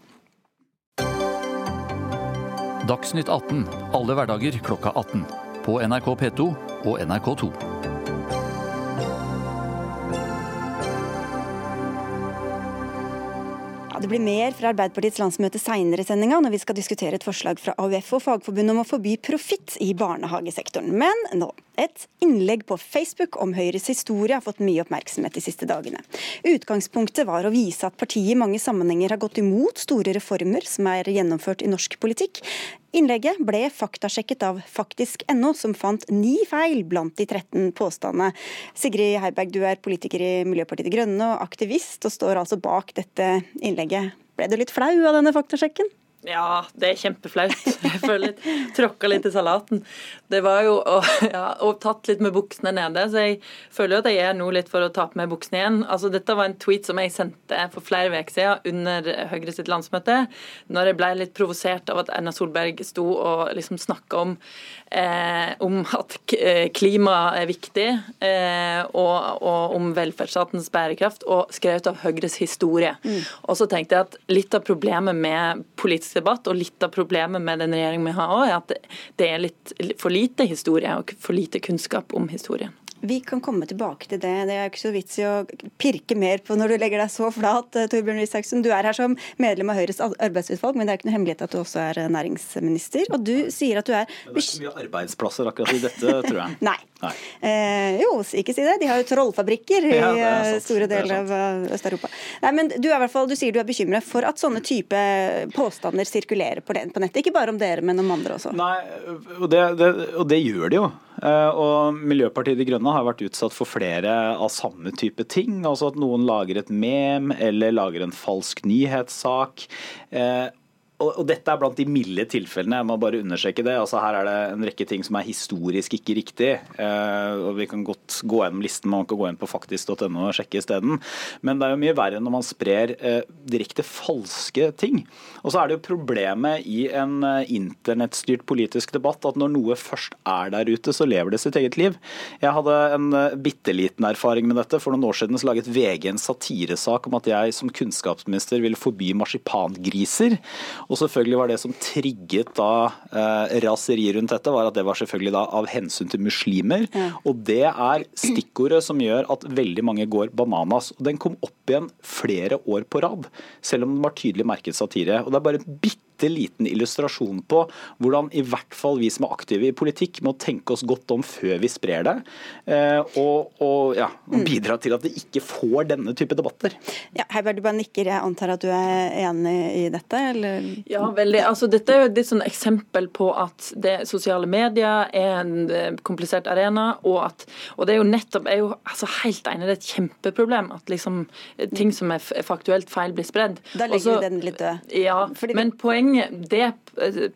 Dagsnytt 18 alle hverdager klokka 18. På NRK P2 og NRK2. Det blir mer fra Arbeiderpartiets landsmøte seinere i sendinga, når vi skal diskutere et forslag fra AUF og Fagforbundet om å forby profitt i barnehagesektoren. Men nå, et innlegg på Facebook om Høyres historie har fått mye oppmerksomhet de siste dagene. Utgangspunktet var å vise at partiet i mange sammenhenger har gått imot store reformer som er gjennomført i norsk politikk. Innlegget ble faktasjekket av faktisk.no, som fant ni feil blant de 13 påstandene. Sigrid Heiberg, du er politiker i Miljøpartiet De Grønne og aktivist, og står altså bak dette innlegget. Ble du litt flau av denne faktasjekken? Ja, det er kjempeflaut. [laughs] Jeg føler litt Tråkka litt i salaten. Det var jo å, [laughs] ja, og tatt litt med buksene nede, så jeg føler jo at jeg er nå litt for å ta på meg buksene igjen. Altså, Dette var en tweet som jeg sendte for flere uker siden under Høyre sitt landsmøte, når jeg ble litt provosert av at Erna Solberg sto og liksom snakka om, eh, om at eh, klima er viktig, eh, og, og, om velferdsstatens bærekraft, og skrevet av Høyres historie. Mm. Og så tenkte jeg at litt av problemet med politisk debatt, og litt av problemet med den regjeringen vi har òg, er at det er litt for lite historie og for lite kunnskap om historien. Vi kan komme tilbake til det. Det er ikke så vits i å pirke mer på når du legger deg så flat. Eh, Torbjørn Isaksen. Du er her som medlem av Høyres arbeidsutvalg, men det er ikke noe hemmelighet at du også er eh, næringsminister. Og du sier at du er men Det er ikke mye arbeidsplasser akkurat i dette, [laughs] tror jeg. Nei. Nei. Eh, jo, ikke si det. De har jo trollfabrikker i ja, eh, store deler av Øst-Europa. Nei, men Du, er i hvert fall, du sier du er bekymret for at sånne type påstander sirkulerer på nettet. Ikke bare om dere, men om andre også. Nei, og det, det, og det gjør de jo. Og Miljøpartiet De Grønne har vært utsatt for flere av samme type ting. Altså at noen lager et mem eller lager en falsk nyhetssak. Og, dette er blant de milde tilfellene, jeg må bare understreke det. Altså Her er det en rekke ting som er historisk ikke riktig. Eh, og Vi kan godt gå gjennom listen, man kan gå inn på faktisk.no og sjekke isteden. Men det er jo mye verre når man sprer eh, direkte falske ting. Og så er det jo problemet i en eh, internettstyrt politisk debatt at når noe først er der ute, så lever det sitt eget liv. Jeg hadde en bitte liten erfaring med dette. For noen år siden så laget VG en satiresak om at jeg som kunnskapsminister ville forby marsipangriser. Og selvfølgelig var det som trigget da eh, raseri rundt dette, var at det var selvfølgelig da av hensyn til muslimer. Ja. Og det er stikkordet som gjør at veldig mange går bananas. Og den kom opp igjen flere år på rad, selv om den var tydelig merket satire. Og det er bare bitte bitte liten illustrasjon på hvordan i hvert fall vi som er aktive i politikk må tenke oss godt om før vi sprer det, eh, og, og, ja, og bidra til at vi ikke får denne type debatter. Ja, Heiberg, du bare nikker. Jeg antar at du er enig i dette? Eller? Ja, veldig. Altså, dette er jo et sånn eksempel på at det sosiale medier er en eh, komplisert arena, og at og det er jo nettopp er jo altså, helt enig, det er et kjempeproblem at liksom, ting som er faktuelt feil, blir spredd. Da legger vi den litt død. Ja, men poenget poenget, det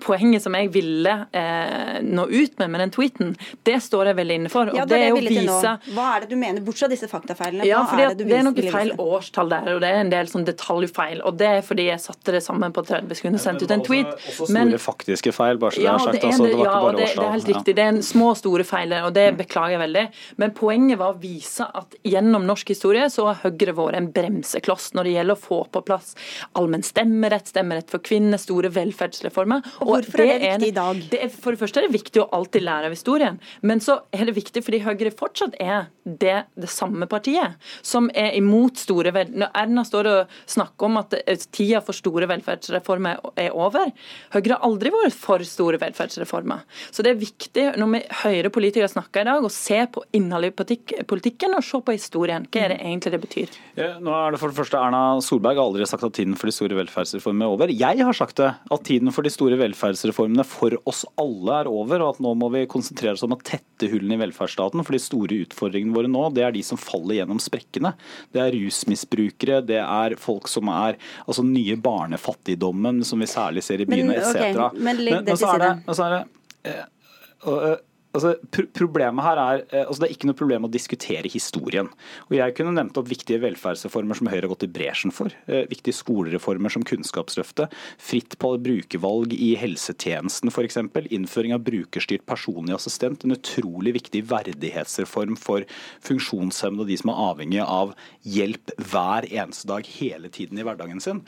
poenget som jeg ville eh, nå ut med med den tweeten, det står jeg veldig inne for. Ja, det er det jeg vise... Hva er det du mener, bortsett fra disse faktafeilene? Ja, fordi er det, det, er noe feil årstall der, og det er en del sånn detaljfeil. Og det er fordi jeg satte det sammen på 30 sekunder og sendte ut en tweet. Også, også store men, faktiske feil, bare så ja, det er sagt. Altså, det var ja, ikke bare det, det er helt riktig. Det er en små og store feil, og det beklager jeg veldig. Men poenget var å vise at gjennom norsk historie så har Høyre vært en bremsekloss når det gjelder å få på plass allmenn stemmerett, stemmerett for kvinner, store velferdsreformer. Og hvorfor og er det viktig i dag? Det er, for det første er det viktig å alltid lære av historien. Men så er det viktig fordi Høyre fortsatt er det, det samme partiet som er imot store Når Erna står og snakker om at tida for store velferdsreformer er over Høyre har aldri vært for store velferdsreformer. Så det er viktig når vi hører politikere snakke i dag, å se på innholdet i politikken og se på historien. Hva er det egentlig det betyr? Ja, nå er det for det første Erna Solberg har aldri sagt at tiden for de store velferdsreformene er over. Jeg har sagt det, at tiden for de store velferdsreformene for oss alle er over, og at nå må vi konsentrere oss om å tette hullene i velferdsstaten. For de store utfordringene våre nå, det er de som faller gjennom sprekkene. Det er rusmisbrukere, det er folk som er altså nye barnefattigdommen, som vi særlig ser i byene, etc. Okay, men men, det så er det, så er det, eh, Altså, problemet her er, eh, altså Det er ikke noe problem å diskutere historien. Og Jeg kunne nevnt opp viktige velferdsreformer som Høyre har gått i bresjen for. Eh, viktige skolereformer som Kunnskapsløftet. Fritt på brukervalg i helsetjenesten f.eks. Innføring av brukerstyrt personlig assistent. En utrolig viktig verdighetsreform for funksjonshemmede og de som er avhengig av hjelp hver eneste dag hele tiden i hverdagen sin.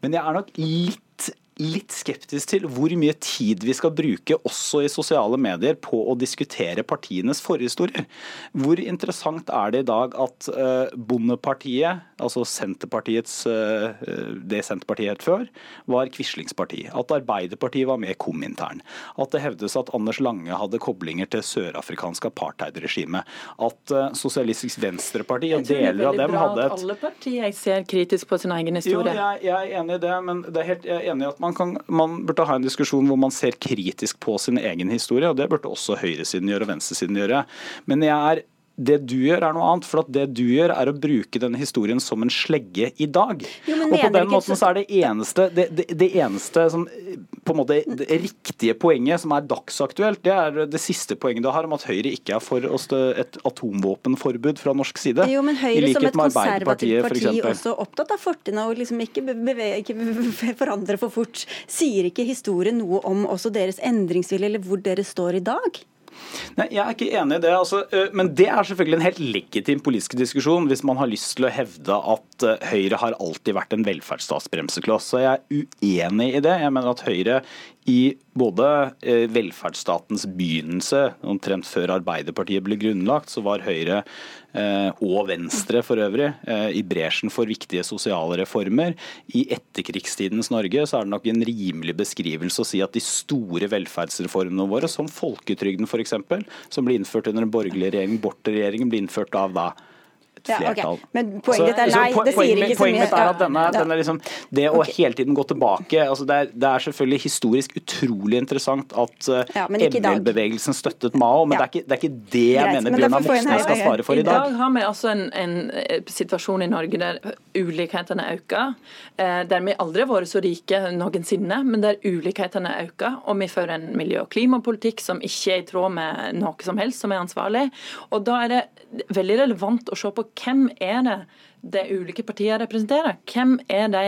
Men jeg er nok litt litt skeptisk til hvor mye tid vi skal bruke også i sosiale medier på å diskutere partienes forhistorier. Hvor interessant er det i dag at uh, Bondepartiet, altså Senterpartiets, uh, det Senterpartiet het før, var Quislings parti. At Arbeiderpartiet var med Komintern. At det hevdes at Anders Lange hadde koblinger til sørafrikansk apartheidregime. At Sosialistisk Venstreparti og deler av dem hadde et Jeg tror det er veldig bra at alle partier ser kritisk på sin egen historie. Jo, jeg, jeg er enig i det, men det er helt, jeg er enig i at man man, kan, man, burde ha en diskusjon hvor man ser kritisk på sin egen historie, og det burde også høyresiden gjøre og venstresiden gjøre. Men jeg er det du gjør, er noe annet. For det du gjør, er å bruke denne historien som en slegge i dag. Jo, og på den måten så er det eneste, det, det, det eneste som, på en måte, det riktige poenget som er dagsaktuelt, det er det siste poenget du har om at Høyre ikke er for et atomvåpenforbud fra norsk side. Jo, men Høyre som et konservativt parti også opptatt av fortiden og liksom ikke, bevege, ikke forandre for fort. Sier ikke historien noe om også deres endringsvilje, eller hvor dere står i dag? Nei, Jeg er ikke enig i det. Altså, men det er selvfølgelig en helt legitim politisk diskusjon hvis man har lyst til å hevde at Høyre har alltid vært en velferdsstatsbremsekloss. Så jeg er uenig i det. Jeg mener at Høyre i både eh, velferdsstatens begynnelse, omtrent før Arbeiderpartiet ble grunnlagt, så var Høyre eh, og Venstre for øvrig eh, i bresjen for viktige sosiale reformer. I etterkrigstidens Norge så er det nok en rimelig beskrivelse å si at de store velferdsreformene våre, som folketrygden f.eks., som ble innført under den borgerlige regjeringen, Borten-regjeringen, ble innført av da flertall. Ja, okay. Men poenget ditt er nei, det sier ikke så mye. Poenget mitt er at denne, denne liksom, det å okay. hele tiden gå tilbake altså det, er, det, er, selvfølgelig historisk utrolig interessant at uh, ja, ML-bevegelsen støttet Mao, men ja. det, er ikke, det, er ikke, det jeg Greit, mener Bjørnar Moxnes skal svare for i dag. I dag har vi altså en, en eh, situasjon i Norge der ulikhetene øker. Eh, der vi aldri har vært så rike noensinne, men der ulikhetene øker. Og vi fører en miljø- og klimapolitikk som ikke er i tråd med noe som helst som er ansvarlig. Og da er det veldig relevant å se på hvem er det de ulike partiene representerer. Hvem er de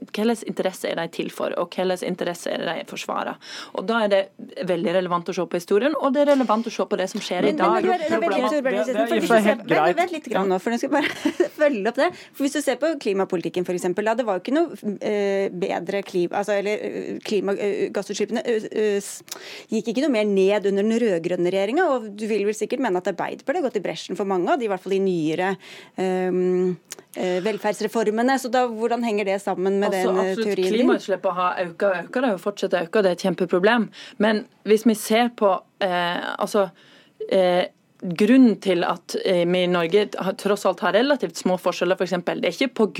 hvilke interesser er de til for, og hvilke interesser er de forsvarer. Og Da er det veldig relevant å se på historien, og det er relevant å se på det som skjer men, i dag. Vent litt grann nå, for jeg skal bare [laughs] følge opp det. For Hvis du ser på klimapolitikken f.eks., da det var jo ikke noe uh, bedre klima, altså, eller uh, klimagassutslippene uh, gikk ikke noe mer ned under den rød-grønne regjeringa. Og du vil vel sikkert mene at Arbeiderpartiet har gått i bresjen for mange av de, i hvert fall de nyere um, velferdsreformene. Så da, hvordan henger det sammen med altså, den absolutt, teorien din? Klimautslippene har økt og økt, det har fortsatt å øke, det er et kjempeproblem. Men hvis vi ser på eh, altså eh, grunnen til at eh, vi i Norge tross alt har relativt små forskjeller, f.eks. For det er ikke pga.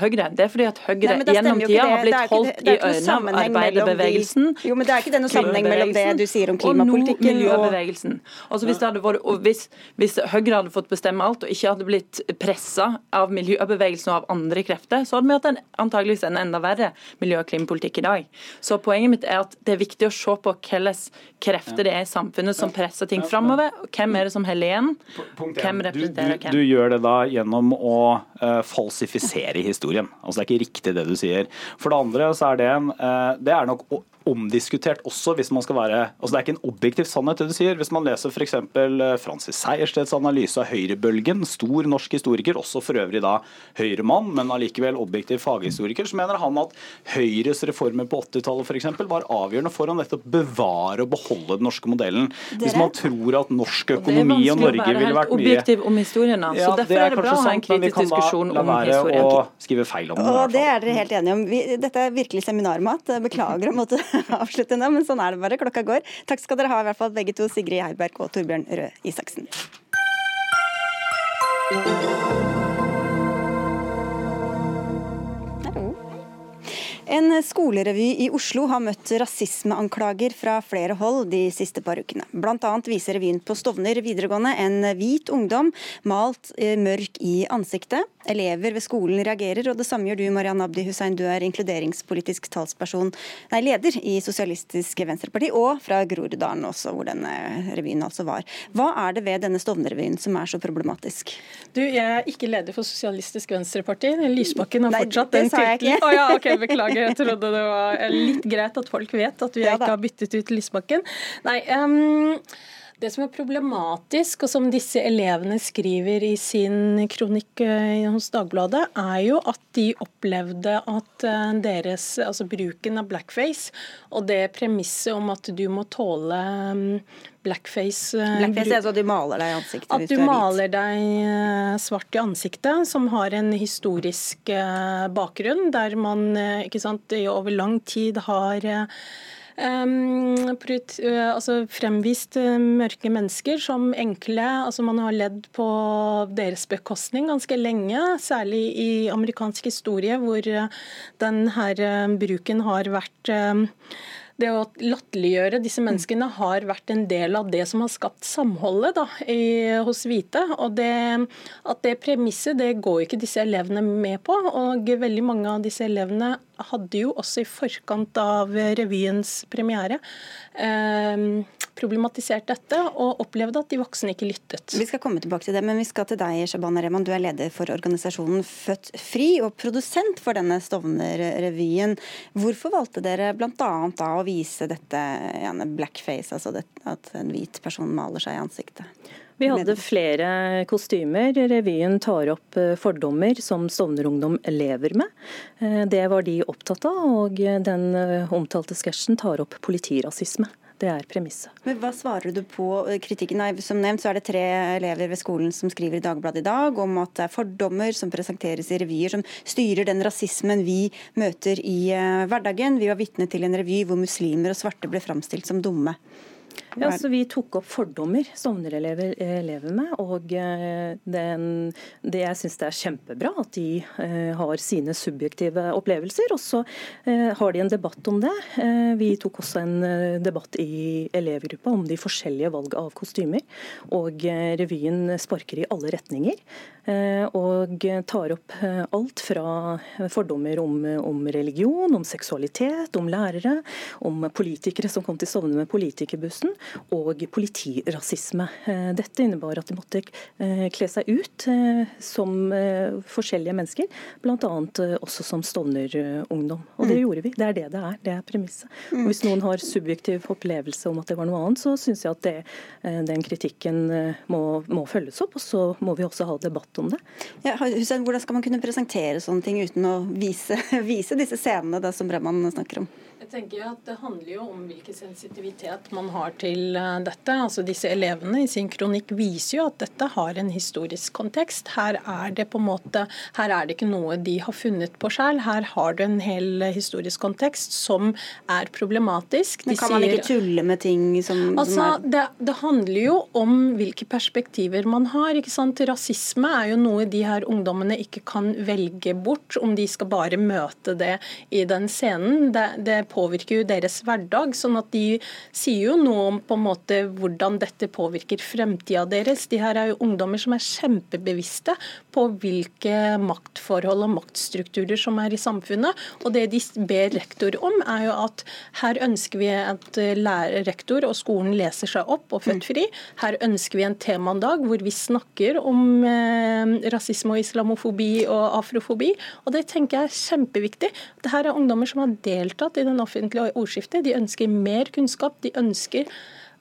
Høyre. Det er fordi at Høyre Nei, gjennom tida har blitt holdt i ørene av arbeiderbevegelsen. Jo, men Det er ikke det noe sammenheng mellom det du sier om klimapolitikken og miljøbevegelsen. Altså, hvis, vært, hvis, hvis, Høyre hadde fått bestemme alt og ikke hadde blitt pressa av miljøbevegelsen og av andre krefter, så hadde vi hatt en, antageligvis en enda verre miljø- og klimapolitikk i dag. Så poenget mitt er at det er viktig å se på hvilke krefter det er i samfunnet som presser ting framover. Hvem er det som Helen. Hvem representerer hvem? Du, du, gjør det da gjennom å uh, falsifisere historien. Altså Det er ikke riktig det du sier. For det andre så er det en uh, Det er nok omdiskutert også, hvis man skal være altså Det er ikke en objektiv sannhet, det du sier. Hvis man leser f.eks. Eh, Francis Sejersteds analyse av høyrebølgen, stor norsk historiker, også for øvrig da høyremann, men allikevel objektiv faghistoriker, så mener han at Høyres reformer på 80-tallet f.eks. var avgjørende for å nettopp bevare og beholde den norske modellen. Hvis man tror at norsk økonomi og Norge ville vært mye objektiv om historien, så ja, derfor er, er det bra å ha en kritisk diskusjon om historien. Å skrive feil om det, og det er dere helt enige om. Vi, dette er virkelig seminarmat. Beklager å måtte [laughs] avslutte nå, men sånn er det bare. Klokka går. Takk skal dere ha, i hvert fall begge to, Sigrid Heiberg og Torbjørn Røe Isaksen. En skolerevy i Oslo har møtt rasismeanklager fra flere hold de siste par ukene. Blant annet viser revyen på Stovner videregående en hvit ungdom malt eh, mørk i ansiktet. Elever ved skolen reagerer, og det samme gjør du, Marianne Abdi Hussein. Du er inkluderingspolitisk talsperson, nei, leder i Sosialistisk Venstreparti, og fra Groruddalen også, hvor denne revyen altså var. Hva er det ved denne Stovner-revyen som er så problematisk? Du, jeg er ikke leder for Sosialistisk Venstreparti. Lysbakken har fortsatt den tittelen. Å oh, ja, ok, beklager jeg trodde det var litt greit at folk vet at vi ja, ikke har byttet ut Lysbakken. Nei, um, det som er problematisk, og som disse elevene skriver i sin kronikk eh, hos Dagbladet, er jo at de opplevde at eh, deres, altså bruken av blackface og det premisset om at du må tåle blackface eh, Blackface er altså at du maler deg i ansiktet? At du, du maler deg svart i ansiktet, som har en historisk bakgrunn, der man ikke sant, over lang tid har altså fremvist mørke mennesker som enkle. altså Man har ledd på deres bekostning ganske lenge, særlig i amerikansk historie, hvor denne bruken har vært det å latterliggjøre disse menneskene har vært en del av det som har skapt samholdet da, i, hos hvite. Og det, at det premisset det går ikke disse elevene med på. Og veldig mange av disse elevene hadde jo også i forkant av revyens premiere eh, problematisert dette og opplevde at de voksne ikke lyttet. Vi skal komme tilbake til det, men vi skal til deg, Shabana Rehman. Du er leder for organisasjonen Født Fri og produsent for denne Stovner-revyen. Hvorfor valgte dere bl.a. å vise dette blackface, altså det, at en hvit person maler seg i ansiktet? Vi hadde flere kostymer. Revyen tar opp eh, fordommer som Stovner-ungdom lever med. Eh, det var de opptatt av, og den eh, omtalte sketsjen tar opp politirasisme. Det er premisset. Men Hva svarer du på kritikken? Nei, som nevnt så er det tre elever ved skolen som skriver i Dagbladet i dag om at det er fordommer som presenteres i revyer som styrer den rasismen vi møter i hverdagen. Vi var vitne til en revy hvor muslimer og svarte ble framstilt som dumme. Ja, så Vi tok opp fordommer Stovner-elever eh, lever med. og eh, den, det Jeg syns det er kjempebra at de eh, har sine subjektive opplevelser. Og så har de en debatt om det. Vi tok også en debatt i elevgruppa om de forskjellige valg av kostymer. Og revyen sparker i alle retninger. Og tar opp alt fra fordommer om, om religion, om seksualitet, om lærere, om politikere som kom til Stovner med politikerbussen og politirasisme. Eh, dette innebar at de måtte eh, kle seg ut eh, som forskjellige mennesker, bl.a. også som Stovner-ungdom. Og det mm. gjorde vi. Det er det det er. Det er premisset. Og Hvis noen har subjektiv opplevelse om at det var noe annet, så syns jeg at det, den kritikken må, må, følges opp. Og så må vi også ha debatt om det. Ja, Hussein, hvordan skal man kunne presentere sånne ting uten å vise, [laughs] vise disse scenene da, som Breman snakker om? Tenker at Det handler jo om hvilken sensitivitet man har til eh, dette. Altså Disse elevene i sin kronikk viser jo at dette har en historisk kontekst. Her er det på en måte, her er det ikke noe de har funnet på selv. Her har du en hel historisk kontekst som er problematisk. De Men Kan man ikke tulle med ting som, altså, som er det, det, handler jo om hvilke perspektiver man har. ikke sant? Rasisme er jo noe de her ungdommene ikke kan velge bort, om de skal bare møte det i den scenen. Det, det påvirker jo deres hverdag. sånn at de sier jo noe om på en måte hvordan dette påvirker fremtida deres. De her er jo ungdommer som er kjempebevisste på hvilke maktforhold og maktstrukturer som er i samfunnet. Og det de ber rektor om, er jo at her ønsker vi at lærer, rektor og skolen leser seg opp og født fri. Her ønsker vi en temadag hvor vi snakker om eh, rasisme og islamofobi og afrofobi. Og det tenker jeg er kjempeviktig. Dette er ungdommer som har deltatt i den offentlige ordskiftet. De ønsker mer kunnskap. De ønsker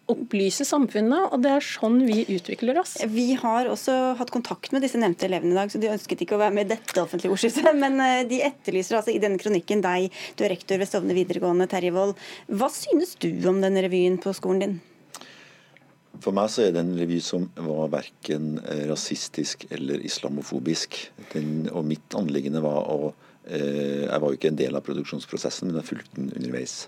opplyse samfunnet, og det er sånn vi utvikler oss. Vi har også hatt kontakt med disse nevnte elevene i dag, så de ønsket ikke å være med i dette offentlige ordskiftet. Men eh, de etterlyser altså i denne kronikken deg, du er rektor ved Stovner videregående, Terje Wold. Hva synes du om denne revyen på skolen din? For meg så er det en revy som var verken eh, rasistisk eller islamofobisk. Den, og mitt anliggende var å jeg var jo ikke en del av produksjonsprosessen, men jeg fulgte den underveis.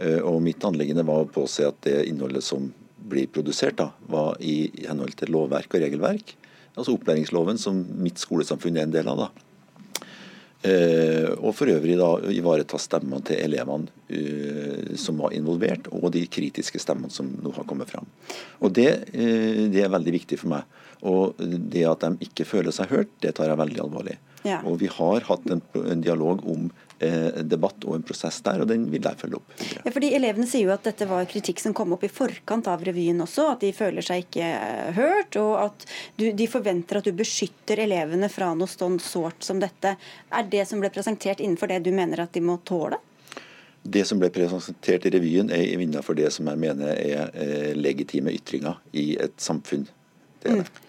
Eh, og mitt anliggende var å påse at det innholdet som blir produsert, da, var i henhold til lovverk og regelverk. Altså opplæringsloven, som mitt skolesamfunn er en del av. da. Eh, og for øvrig da ivareta stemmene til elevene som var involvert, og de kritiske stemmene som nå har kommet fram. Og det, det, er veldig viktig for meg. Og det at de ikke føler seg hørt, det tar jeg veldig alvorlig. Ja. Og vi har hatt en, en dialog om eh, debatt og en prosess der, og den vil jeg følge opp. Ja, fordi Elevene sier jo at dette var kritikk som kom opp i forkant av revyen også, at de føler seg ikke eh, hørt, og at du, de forventer at du beskytter elevene fra noe sånn sårt som dette. Er det som ble presentert innenfor det du mener at de må tåle? Det som ble presentert i revyen, er innenfor det som jeg mener er eh, legitime ytringer i et samfunn. Det er det. Mm.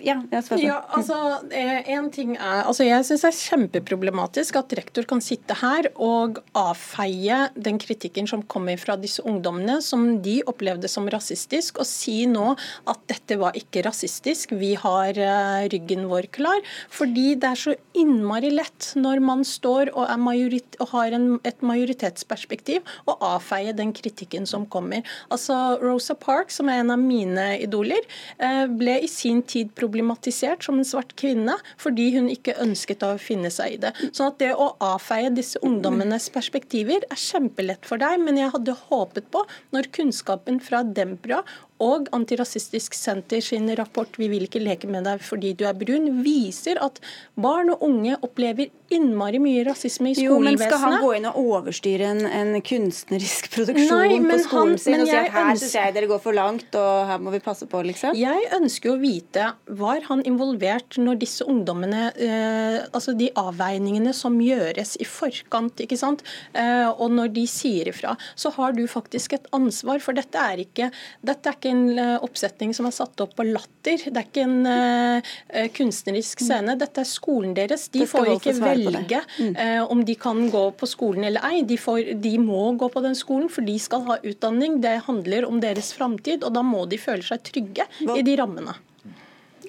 Ja, ja, altså, eh, en ting er, altså Jeg syns det er kjempeproblematisk at rektor kan sitte her og avfeie den kritikken som kommer fra disse ungdommene, som de opplevde som rasistisk, og si nå at dette var ikke rasistisk, vi har uh, ryggen vår klar. Fordi det er så innmari lett når man står og, majorit, og har en, et majoritetsperspektiv, å avfeie den kritikken som kommer. Altså Rosa Park, som er en av mine idoler, uh, ble i sin tid problematisert som en svart kvinne fordi hun ikke ønsket å finne seg i det. Sånn at det å avfeie disse ungdommenes perspektiver er kjempelett for deg, men jeg hadde håpet på, når kunnskapen fra Dembra og Antirasistisk Senter sin rapport 'Vi vil ikke leke med deg fordi du er brun' viser at barn og unge opplever innmari mye rasisme i skolevesenet. Jo, men Skal han gå inn og overstyre en, en kunstnerisk produksjon Nei, på skolen han, sin og si at her syns jeg dere går for langt og her må vi passe på, liksom? Jeg ønsker å vite, var han involvert når disse ungdommene eh, Altså de avveiningene som gjøres i forkant, ikke sant, eh, og når de sier ifra, så har du faktisk et ansvar, for dette er ikke, dette er ikke en eh, oppsetning som er satt opp på latter. Det er ikke en uh, kunstnerisk scene. Dette er skolen deres. De får ikke velge mm. uh, om de kan gå på skolen eller ei. De, får, de, må gå på den skolen, for de skal ha utdanning. Det handler om deres framtid, og da må de føle seg trygge Hva? i de rammene.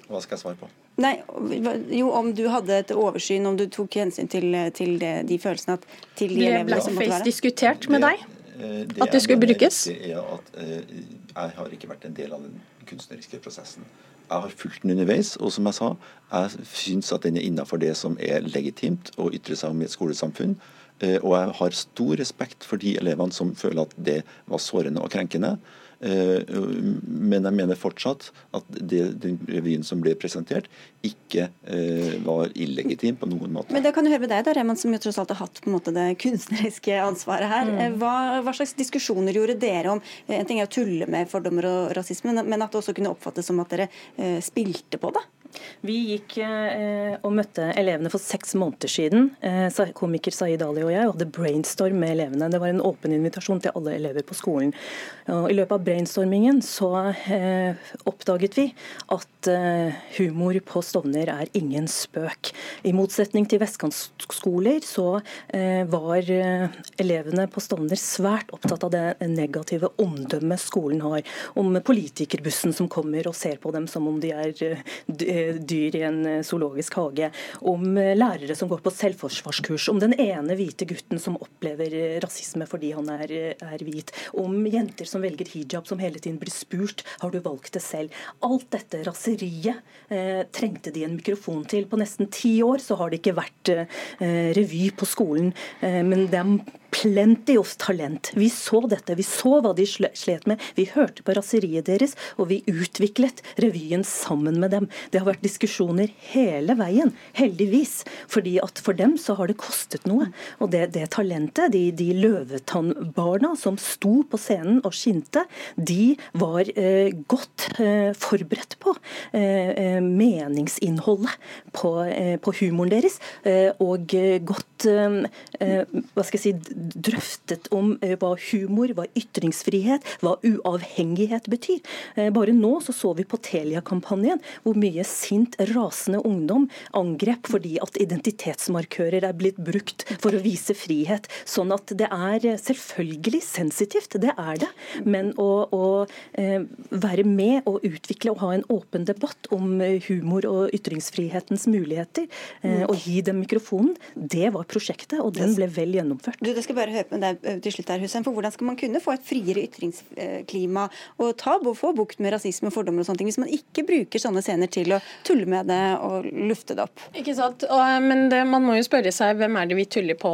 Hva skal jeg svare på? Nei, jo, Om du hadde et oversyn, om du tok hensyn til, til det, de følelsene at, til de elevene som måtte være? Ble diskutert med deg? Det at det skulle brukes? Er at jeg har ikke vært en del av den kunstneriske prosessen. Jeg har fulgt den underveis, og som jeg sa, jeg syns at den er innafor det som er legitimt å ytre seg om i et skolesamfunn. Eh, og jeg har stor respekt for de elevene som føler at det var sårende og krenkende. Eh, men jeg mener fortsatt at det, den revyen som ble presentert, ikke eh, var illegitim på noen måte. Men det kan du høre med deg, da, Reman, som jo tross alt har hatt på en måte det kunstneriske ansvaret her. Mm. Hva, hva, slags diskusjoner gjorde dere om En ting er å tulle med fordommer og rasisme, men at det også kunne oppfattes som at dere spilte på det? Vi gikk eh, og møtte elevene for seks måneder siden. Eh, komiker Saeed Ali og jeg hadde brainstorm med elevene. Det var en åpen invitasjon til alle elever på skolen. Og I løpet av brainstormingen så eh, oppdaget vi at eh, humor på Stovner er ingen spøk. I motsetning til vestkantskoler så eh, var eh, elevene på Stovner svært opptatt av det negative omdømmet skolen har. Om politikerbussen som kommer og ser på dem som om de er dyr i en zoologisk hage. Om lærere som går på selvforsvarskurs. Om den ene hvite gutten som opplever rasisme fordi han er, er hvit. Om jenter som velger hijab som hele tiden blir spurt har du valgt det selv. Alt dette raseriet eh, trengte de en mikrofon til. På nesten ti år så har det ikke vært eh, revy på skolen, eh, men det er plenty of talent. Vi så dette, vi så hva de slet med. Vi hørte på raseriet deres, og vi utviklet revyen sammen med dem. Det har vært diskusjoner hele veien, heldigvis. fordi at for dem så har det kostet noe. Og det, det talentet, de, de løvetannbarna som sto på scenen og skinte, de var eh, godt eh, forberedt på eh, eh meningsinnholdet på, eh, på, humoren deres, eh, og godt hva skal jeg si, drøftet om eh, hva humor, hva ytringsfrihet, hva uavhengighet betyr. Eh, bare nå så, så vi på Telia-kampanjen hvor mye sint, rasende ungdom angrep fordi at identitetsmarkører er blitt brukt for å vise frihet. Sånn at det er selvfølgelig sensitivt, det er det. Men å, å eh, være med og utvikle og ha en åpen debatt om humor og ytringsfrihetens muligheter, og gi dem mikrofonen, det var prosjektet, og den ble vel gjennomført. Du, det skal bare høre med deg eh, til slutt her, Hussein, for Hvordan skal man kunne få et friere ytringsklima og ta få bukt med rasisme og fordommer og sånne ting, hvis man ikke bruker sånne scener til å tulle med det og lufte det opp? Ikke sant, og, Men det, man må jo spørre seg hvem er det vi tuller på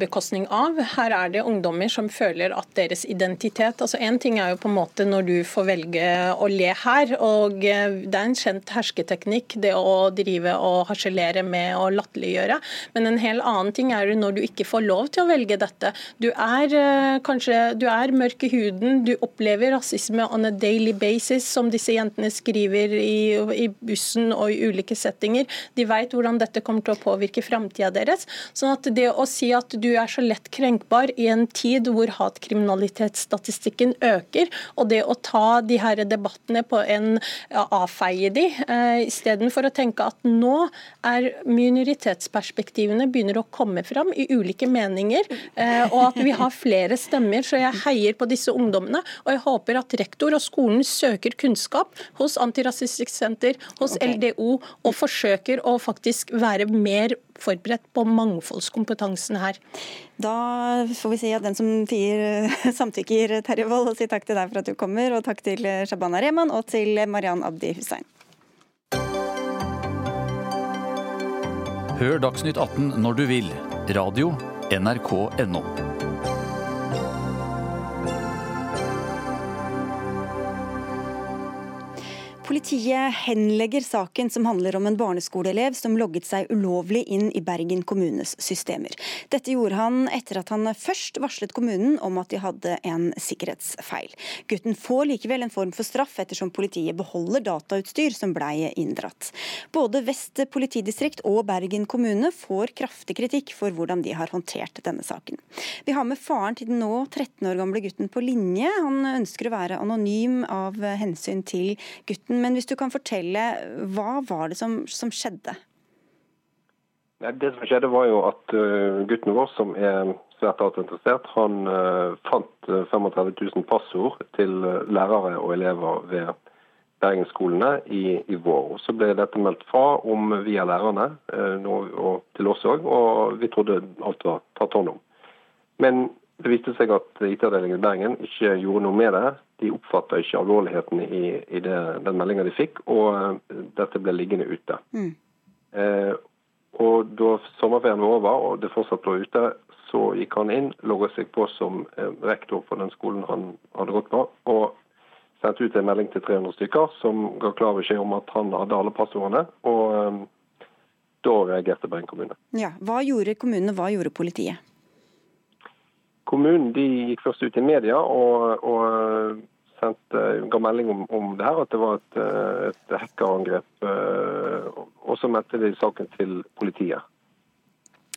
bekostning av? Her er det ungdommer som føler at deres identitet altså En ting er jo på en måte når du får velge å le her, og eh, det er en kjent hersketeknikk det å drive og harselere med å latterliggjøre, men en hel annen ting er jo når du ikke får lov til å velge dette dette. Du er eh, kanskje du er mørk i huden, du opplever rasisme on a daily basis, som disse jentene skriver i, i bussen og i ulike settinger. De vet hvordan dette kommer til å påvirke framtida deres. sånn at det å si at du er så lett krenkbar i en tid hvor hatkriminalitetsstatistikken øker, og det å ta de her debattene på en ja, avfeie de, eh, istedenfor å tenke at nå er minoritetsperspektivene begynner å komme fram i ulike meninger. Eh, og at vi har flere stemmer. Så jeg heier på disse ungdommene. Og jeg håper at rektor og skolen søker kunnskap hos Antirasistisk Senter, hos okay. LDO, og forsøker å faktisk være mer forberedt på mangfoldskompetansen her. Da får vi si at den som tier, samtykker, Terje Wold, og si takk til deg for at du kommer, og takk til Shabana Rehman og til Mariann Abdi Hussein. Hør Dagsnytt 18 når du vil. Radio nrk.no. Politiet henlegger saken som handler om en barneskoleelev som logget seg ulovlig inn i Bergen kommunes systemer. Dette gjorde han etter at han først varslet kommunen om at de hadde en sikkerhetsfeil. Gutten får likevel en form for straff ettersom politiet beholder datautstyr som blei inndratt. Både Vest politidistrikt og Bergen kommune får kraftig kritikk for hvordan de har håndtert denne saken. Vi har med faren til den nå 13 år gamle gutten på linje. Han ønsker å være anonym av hensyn til gutten men hvis du kan fortelle, hva var det som, som skjedde? Det som skjedde var jo at uh, gutten vår, som er svært interessert, han uh, fant 35 uh, 000 passord til lærere og elever ved bergensskolene i, i vår. Så ble dette meldt fra om via lærerne og til oss òg, og vi trodde alt var tatt hånd om. Men det viste seg at IT-avdelingen i Bergen ikke gjorde noe med det. De oppfatta ikke alvorligheten i, i det, den meldinga de fikk, og uh, dette ble liggende ute. Mm. Eh, og Da sommerferien var over og det fortsatt lå ute, så gikk han inn, logga seg på som eh, rektor for den skolen han hadde gått på, og sendte ut en melding til 300 stykker som ga klar beskjed om at han hadde alle passordene. og eh, Da reagerte Bergen kommune. Ja, Hva gjorde kommunen, og hva gjorde politiet? Kommunen de gikk først ut i media og, og sendte, ga melding om, om, det her, at det var et, et hackerangrep. Eh, og så meldte de saken til politiet.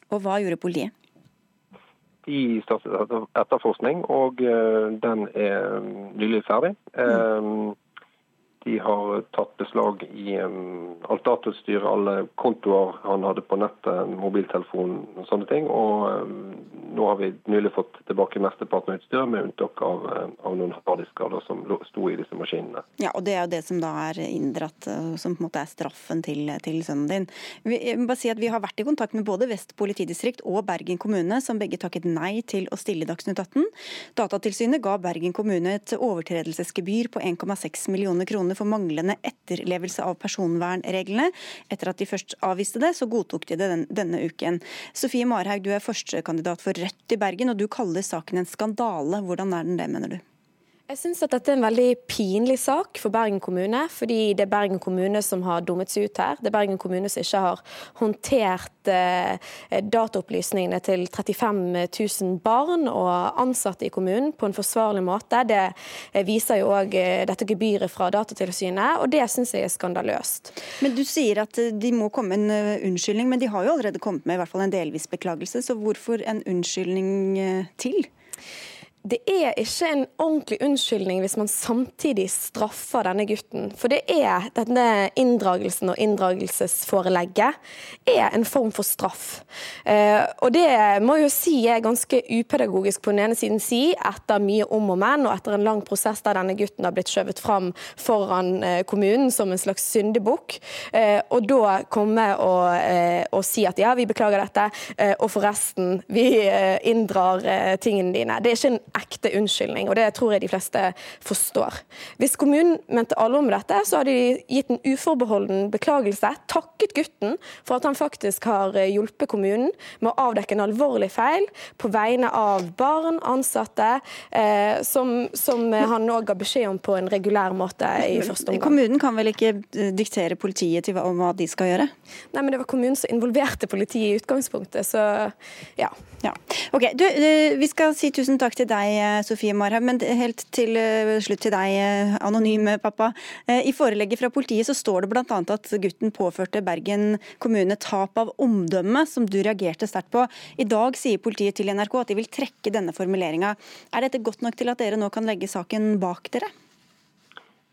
Og hva gjorde politiet? De startet etterforskning, og den er nylig ferdig. Mm. De har tatt beslag i alt datautstyr, alle kontoer han hadde på nettet, mobiltelefon og sånne ting. Og nå har vi nylig fått tilbake mesteparten av utstyret, med unntak av, av noen harddisker som sto i disse maskinene. Ja, og Det er jo det som da er inndratt, som på en måte er straffen til, til sønnen din. Vi, bare si at vi har vært i kontakt med både Vest politidistrikt og Bergen kommune, som begge takket nei til å stille Dagsnytt 18. Datatilsynet ga Bergen kommune et overtredelsesgebyr på 1,6 millioner kroner kroner for manglende etterlevelse av personvernreglene. Etter at de først avviste det, så godtok de det den, denne uken. Sofie Marhaug, du er førstekandidat for Rødt i Bergen, og du kaller saken en skandale. Hvordan er den det, mener du? Jeg syns at dette er en veldig pinlig sak for Bergen kommune, fordi det er Bergen kommune som har dummet seg ut her. Det er Bergen kommune som ikke har håndtert eh, dataopplysningene til 35 000 barn og ansatte i kommunen på en forsvarlig måte. Det eh, viser jo òg eh, dette gebyret fra Datatilsynet, og det syns jeg er skandaløst. Men Du sier at de må komme en unnskyldning, men de har jo allerede kommet med i hvert fall en delvis beklagelse, så hvorfor en unnskyldning til? Det er ikke en ordentlig unnskyldning hvis man samtidig straffer denne gutten. For det er denne inndragelsen og inndragelsesforelegget er en form for straff. Eh, og det må jo si er ganske upedagogisk på den ene siden si, etter mye om og men, og etter en lang prosess der denne gutten har blitt skjøvet fram foran eh, kommunen som en slags syndebukk, eh, og da komme og, og, si at ja, vi beklager dette, og forresten, vi inndrar tingene dine. Det er ikke en ekte unnskyldning, og det tror jeg de fleste forstår. Hvis kommunen mente alvor med dette, så hadde de gitt en uforbeholden beklagelse, takket gutten for at han faktisk har eh, hjulpet kommunen med å avdekke en alvorlig feil på vegne av barn, ansatte, eh, som, som han òg ga beskjed om på en regulær måte i første omgang. Kommunen kan vel ikke eh, diktere politiet til om hva de skal gjøre? Nei, men det var kommunen som involverte politiet i utgangspunktet, så ja. ja. Ok, du, Vi skal si tusen takk til deg deg, eh, Sofie Marhaug. Men helt til eh, slutt til deg, anonyme anonym pappa. I forelegget fra politiet så står det bl.a. at gutten påførte Bergen kommune tap av omdømme, som du reagerte sterkt på. I dag sier politiet til NRK at de vil trekke denne formuleringa. Er dette godt nok til at dere nå kan legge saken bak dere?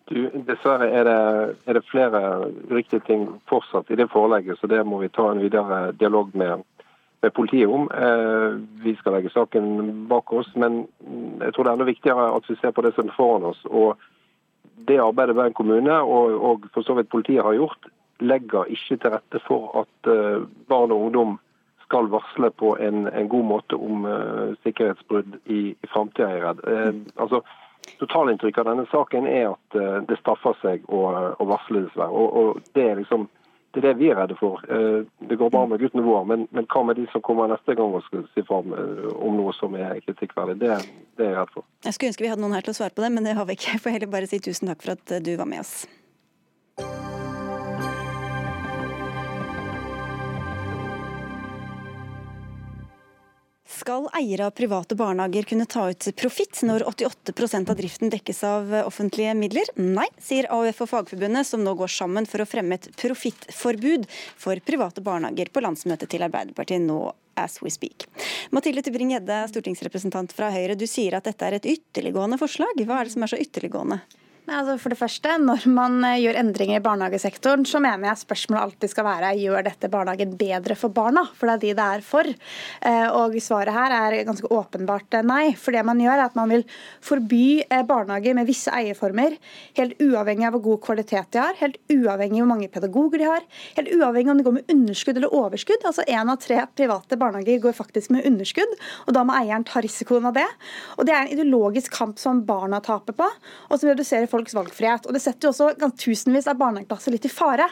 Du, dessverre er det, er det flere riktige ting fortsatt i det forelegget, så det må vi ta en videre dialog med med politiet om. Eh, vi skal legge saken bak oss, men jeg tror det er enda viktigere at vi ser på det som er foran oss. og Det arbeidet Bergen kommune og, og for så vidt politiet har gjort, legger ikke til rette for at eh, barn og ungdom skal varsle på en, en god måte om uh, sikkerhetsbrudd i, i framtida, er jeg redd. Altså, Totalinntrykket av denne saken er at det straffer seg å, å varsle, dessverre. Og, og det er liksom det er det vi er redde for. Eh, det går bra med guttene våre, men, men hva med de som kommer neste gang og skal si fram eh, om noe som er kritikkverdig? Det, det er jeg redd for. Jeg skulle ønske vi hadde noen her til å svare på det, men det har vi ikke. Jeg får heller bare si tusen takk for at du var med oss. Skal eiere av private barnehager kunne ta ut profitt når 88% av driften dekkes av offentlige midler? Nei, sier AUF og Fagforbundet, som nå går sammen for å fremme et profittforbud for private barnehager på landsmøtet til Arbeiderpartiet nå as we speak. Mathilde Tybring-Gjedde, stortingsrepresentant fra Høyre. Du sier at dette er et ytterliggående forslag. Hva er det som er så ytterliggående? Altså for det første, Når man eh, gjør endringer i barnehagesektoren, så mener jeg spørsmålet alltid skal være gjør dette barnehagen bedre for barna. For det er de det er for. Eh, og svaret her er ganske åpenbart eh, nei. For det man gjør er at man vil forby barnehager med visse eierformer, helt uavhengig av hvor god kvalitet de har, helt uavhengig av hvor mange pedagoger de har, helt uavhengig om de går med underskudd eller overskudd. Altså Én av tre private barnehager går faktisk med underskudd, og da må eieren ta risikoen av det. Og Det er en ideologisk kamp som barna taper på, og som reduserer folks valgfrihet. Og Det setter jo også tusenvis av barnehageplasser litt i fare.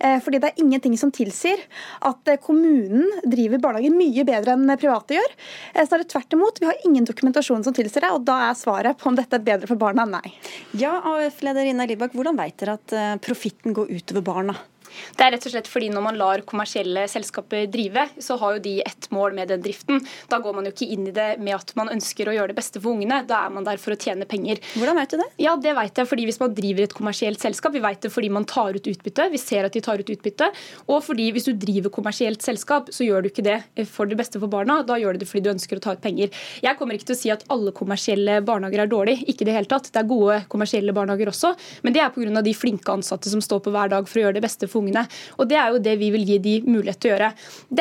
Eh, fordi det er ingenting som tilsier at eh, kommunen driver barnehager mye bedre enn private gjør. Snarere er det tvert imot. Vi har ingen dokumentasjon som tilsier det, og da er svaret på om dette er bedre for barna, nei. Ja, AUF-leder Ina Libak, hvordan vet dere at profitten går utover barna? Det er rett og slett fordi når man lar kommersielle selskaper drive, så har jo de ett mål med den driften. Da går man jo ikke inn i det med at man ønsker å gjøre det beste for ungene. Da er man der for å tjene penger. Hvordan vet du det? Ja, det vet jeg fordi hvis man driver et kommersielt selskap, vi vet det fordi man tar ut utbytte, vi ser at de tar ut utbytte, og fordi hvis du driver kommersielt selskap, så gjør du ikke det for det beste for barna, da gjør du det fordi du ønsker å ta ut penger. Jeg kommer ikke til å si at alle kommersielle barnehager er dårlige, ikke i det hele tatt. Det er gode kommersielle barnehager også, men det er pga. de flinke ansatte som står på hver dag for å gjøre det beste for ungene. Og Det er jo det vi vil gi de mulighet til å gjøre.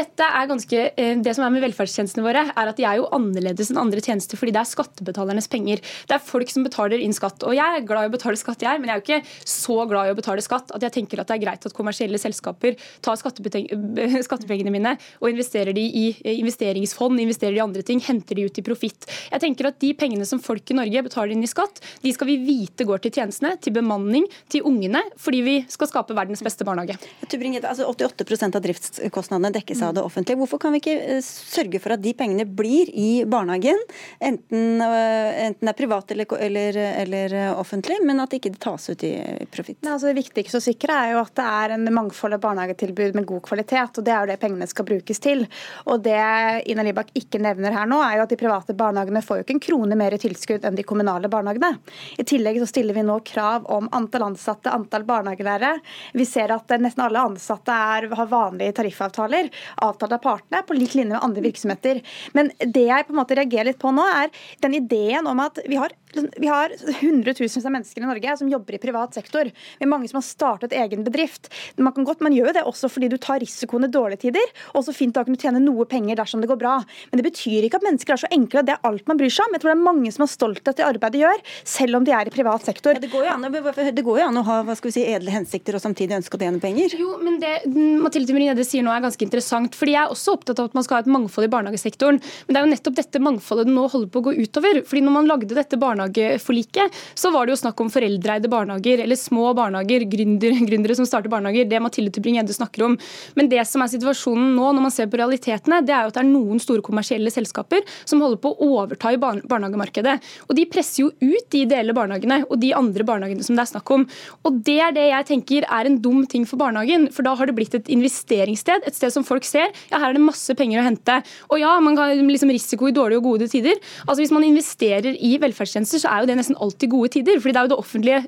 Dette er ganske, eh, Det som er med velferdstjenestene våre, er at de er jo annerledes enn andre tjenester fordi det er skattebetalernes penger. Det er folk som betaler inn skatt. Og Jeg er glad i å betale skatt, jeg, men jeg er jo ikke så glad i å betale skatt at jeg tenker at det er greit at kommersielle selskaper tar [laughs] skattepengene mine og investerer de i investeringsfond, investerer de i andre ting, henter de ut i profitt. Jeg tenker at De pengene som folk i Norge betaler inn i skatt, de skal vi vite går til tjenestene, til bemanning, til ungene, fordi vi skal skape verdens beste barnehage. Altså 88% av driftskostnadene dekkes av det offentlige. Hvorfor kan vi ikke eh, sørge for at de pengene blir i barnehagen, enten, eh, enten det er privat eller, eller, eller, offentlig, men at ikke det tas ut i profitt? Altså det viktigste å sikre er jo at det er en mangfold av barnehagetilbud med god kvalitet, og det er jo det pengene skal brukes til. Og Det Ina Libak ikke nevner her nå, er jo at de private barnehagene får jo ikke en krone mer i tilskudd enn de kommunale barnehagene. I tillegg så stiller vi nå krav om antall ansatte, antall barnehagelærere. Vi ser at nesten alle ansatte er, har vanlige tariffavtaler, avtalt av partene, på lik linje med andre virksomheter. Men det jeg på en måte reagerer litt på nå, er den ideen om at vi har vi har hundretusenvis av mennesker i Norge som jobber i privat sektor. Vi er mange som har startet egen bedrift. Man kan godt, man gjør det også fordi du tar risikoen i dårlige tider. Og så fint da kan du tjene noe penger dersom det går bra. Men det betyr ikke at mennesker er så enkle. Det er alt man bryr seg om. Jeg tror det er mange som har stolthet i det arbeidet de gjør, selv om de er i privat sektor. Ja, det, går an, det, går jo an, å ha hva skal vi si, edle hensikter og samtidig ønske å tjene penger. Jo, men det Mathilde Tybring-Gjedde sier nå er ganske interessant. fordi Jeg er også opptatt av at man skal ha et mangfold i barnehagesektoren. Men det er jo nettopp dette mangfoldet det nå holder på å gå utover. fordi når man lagde dette barnehage barnehageforliket, så var det jo snakk om foreldreeide barnehager eller små barnehager, [laughs] gründere som starter barnehager. Det Mathilde Tybring-Gjedde snakker om. Men det som er situasjonen nå, når man ser på realitetene, det er jo at det er noen store kommersielle selskaper som holder på å overta i barnehagemarkedet. Og de presser jo ut de ideelle barnehagene og de andre barnehagene som det er snakk om. Og det er det jeg tenker er en dum ting for barnehagen. For da har det blitt et investeringssted, et sted som folk ser ja, her er det masse penger å hente. Og ja, man kan liksom risiko i dårlige og gode tider. Altså Hvis man investerer i velferdstjenester, så er jo det nesten alltid gode tider. fordi det er jo det offentlige,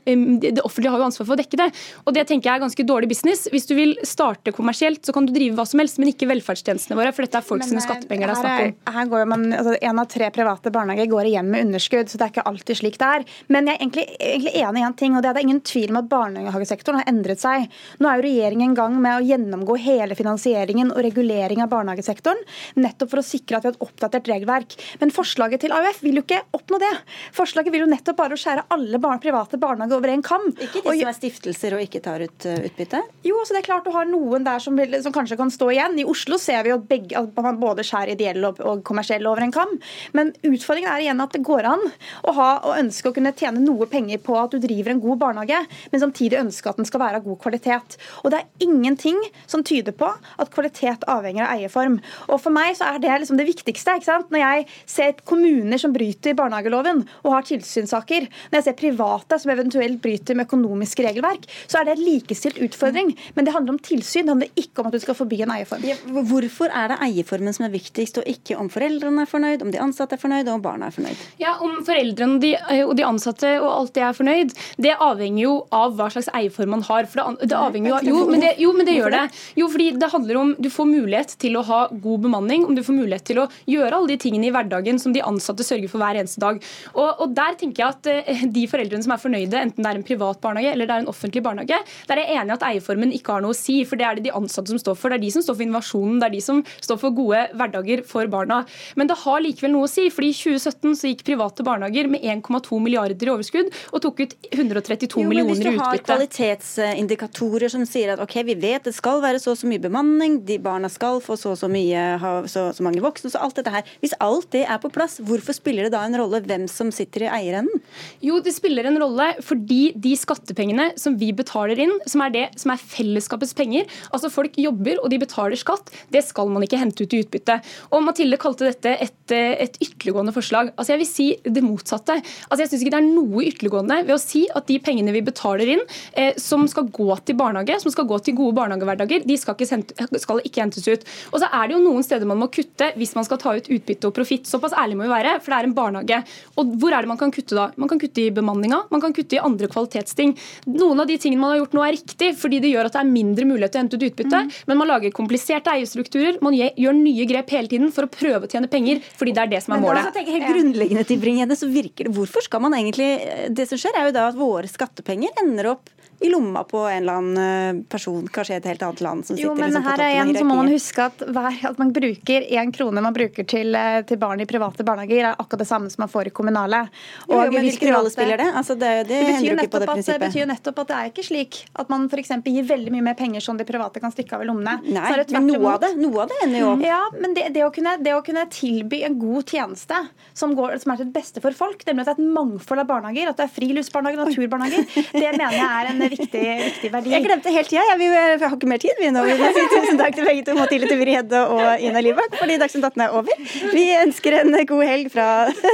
det offentlige har jo ansvar for å dekke det. Og det tenker jeg er ganske dårlig business. Hvis du vil starte kommersielt, så kan du drive hva som helst, men ikke velferdstjenestene våre. For dette er folk sine eh, skattepenger det er snakk om. Her går man, altså, En av tre private barnehager går igjen med underskudd, så det er ikke alltid slik det er. Men jeg er egentlig, egentlig enig i en ting, og det er det ingen tvil om at barnehagesektoren har endret seg. Nå er jo regjeringen i gang med å gjennomgå hele finansieringen og regulering av barnehagesektoren, nettopp for å sikre at vi har et oppdatert regelverk. Men forslaget til AUF vil jo ikke oppnå det. Forslaget Forslaget vil jo nettopp bare å skjære alle barn, private barnehager over en kam. Ikke de som er stiftelser og ikke tar ut uh, utbytte? Jo, altså det er klart du har noen der som, vil, som, kanskje kan stå igjen. I Oslo ser vi jo begge, at man både skjærer ideelle og, og kommersielle over en kam. Men utfordringen er igjen at det går an å ha og ønske å kunne tjene noe penger på at du driver en god barnehage, men samtidig ønske at den skal være av god kvalitet. Og det er ingenting som tyder på at kvalitet avhenger av eierform. Og for meg så er det liksom det viktigste. ikke sant? Når jeg ser kommuner som bryter barnehageloven og har tilsynssaker. Når jeg ser private som eventuelt bryter med økonomiske regelverk, så er det en likestilt utfordring. Men det handler om tilsyn, det handler ikke om at du skal forby en eierform. Ja, hvorfor er det eierformen som er viktigst, og ikke om foreldrene er fornøyd, om de ansatte er fornøyd, og om barna er fornøyd? Ja, Om foreldrene og de, og de ansatte og alt det er fornøyd, det avhenger jo av hva slags eierform man har. For det, det avhenger jo, jo, men det, jo, men det gjør det. Jo, fordi det handler om du får mulighet til å ha god bemanning, om du får mulighet til å gjøre alle de tingene i hverdagen som de ansatte sørger for hver eneste dag. Og, og der tenker jeg at eh, de foreldrene som er fornøyde, enten det er en privat barnehage eller det er en offentlig barnehage, der er jeg enig i at eierformen ikke har noe å si. For det er det de ansatte som står for. Det er de som står for innovasjonen, det er de som står for gode hverdager for barna. Men det har likevel noe å si. fordi i 2017 så gikk private barnehager med 1,2 milliarder i overskudd og tok ut 132 jo, millioner i utbytte. Hvis du har kvalitetsindikatorer som sier at ok, vi vet det skal være så og så mye bemanning, de barna skal få så og så mye, ha så, så mange voksne, så alt dette her. Hvis alt det er på plass, hvorfor spiller det da en rolle hvem som sitter sitter i eierenden? Jo, det spiller en rolle fordi de skattepengene som vi betaler inn, som er det som er fellesskapets penger, altså folk jobber og de betaler skatt, det skal man ikke hente ut i utbytte. Og Mathilde kalte dette et, et ytterliggående forslag. Altså Jeg vil si det motsatte. Altså Jeg syns ikke det er noe ytterliggående ved å si at de pengene vi betaler inn, eh, som skal gå til barnehage, som skal gå til gode barnehagehverdager, de skal ikke, skal ikke hentes ut. Og så er det jo noen steder man må kutte hvis man skal ta ut utbytte og profitt. Såpass ærlig må vi være, for det er en barnehage. Og hvor er det man kan kutte da? Man kan kutte i bemanninga, man kan kutte i andre kvalitetsting. Noen av de tingene man har gjort nå er riktig, fordi det gjør at det er mindre mulighet til å hente ut utbytte, mm. men man lager kompliserte eierstrukturer, man gjør nye grep hele tiden for å prøve å tjene penger, fordi det er det som er målet. Men helt grunnleggende til Bring-Hede, så virker det Hvorfor skal man egentlig Det som skjer, er jo da at våre skattepenger ender opp i lomma på en eller annen eh, person, kanskje i et helt annet land. som sitter jo, men liksom her er igjen så må man huske at, hver, at man bruker én krone man bruker til, eh, til, barn i private barnehager, er akkurat det samme som man får i kommunale. Og jo, men Hvilken rolle spiller det? Altså, det, det, det betyr på det prinsippet. Det betyr nettopp at det er ikke slik at man f.eks. gir veldig mye mer penger som de private kan stikke av i lommene. Nei, men noe av det noe av det ender jo om. Ja, men det, det, å kunne, det å kunne tilby en god tjeneste som, går, som er til det beste for folk, nemlig at det er et mangfold av barnehager, at det er friluftsbarnehager, naturbarnehager, det mener jeg er en [laughs] viktig, viktig viktig verdi. Jeg glemte helt tida. Jeg, jeg, har ikke mer tid. Vi nå vil si Tusen takk til begge to, Mathilde Tybring-Gjedde og Ina Libak, fordi Dagsnytt 18 er over. Vi ønsker en god helg fra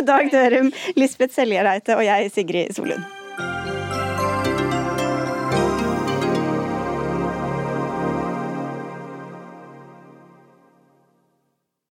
Dag Dørum, Lisbeth Seljereite og jeg, Sigrid Solund.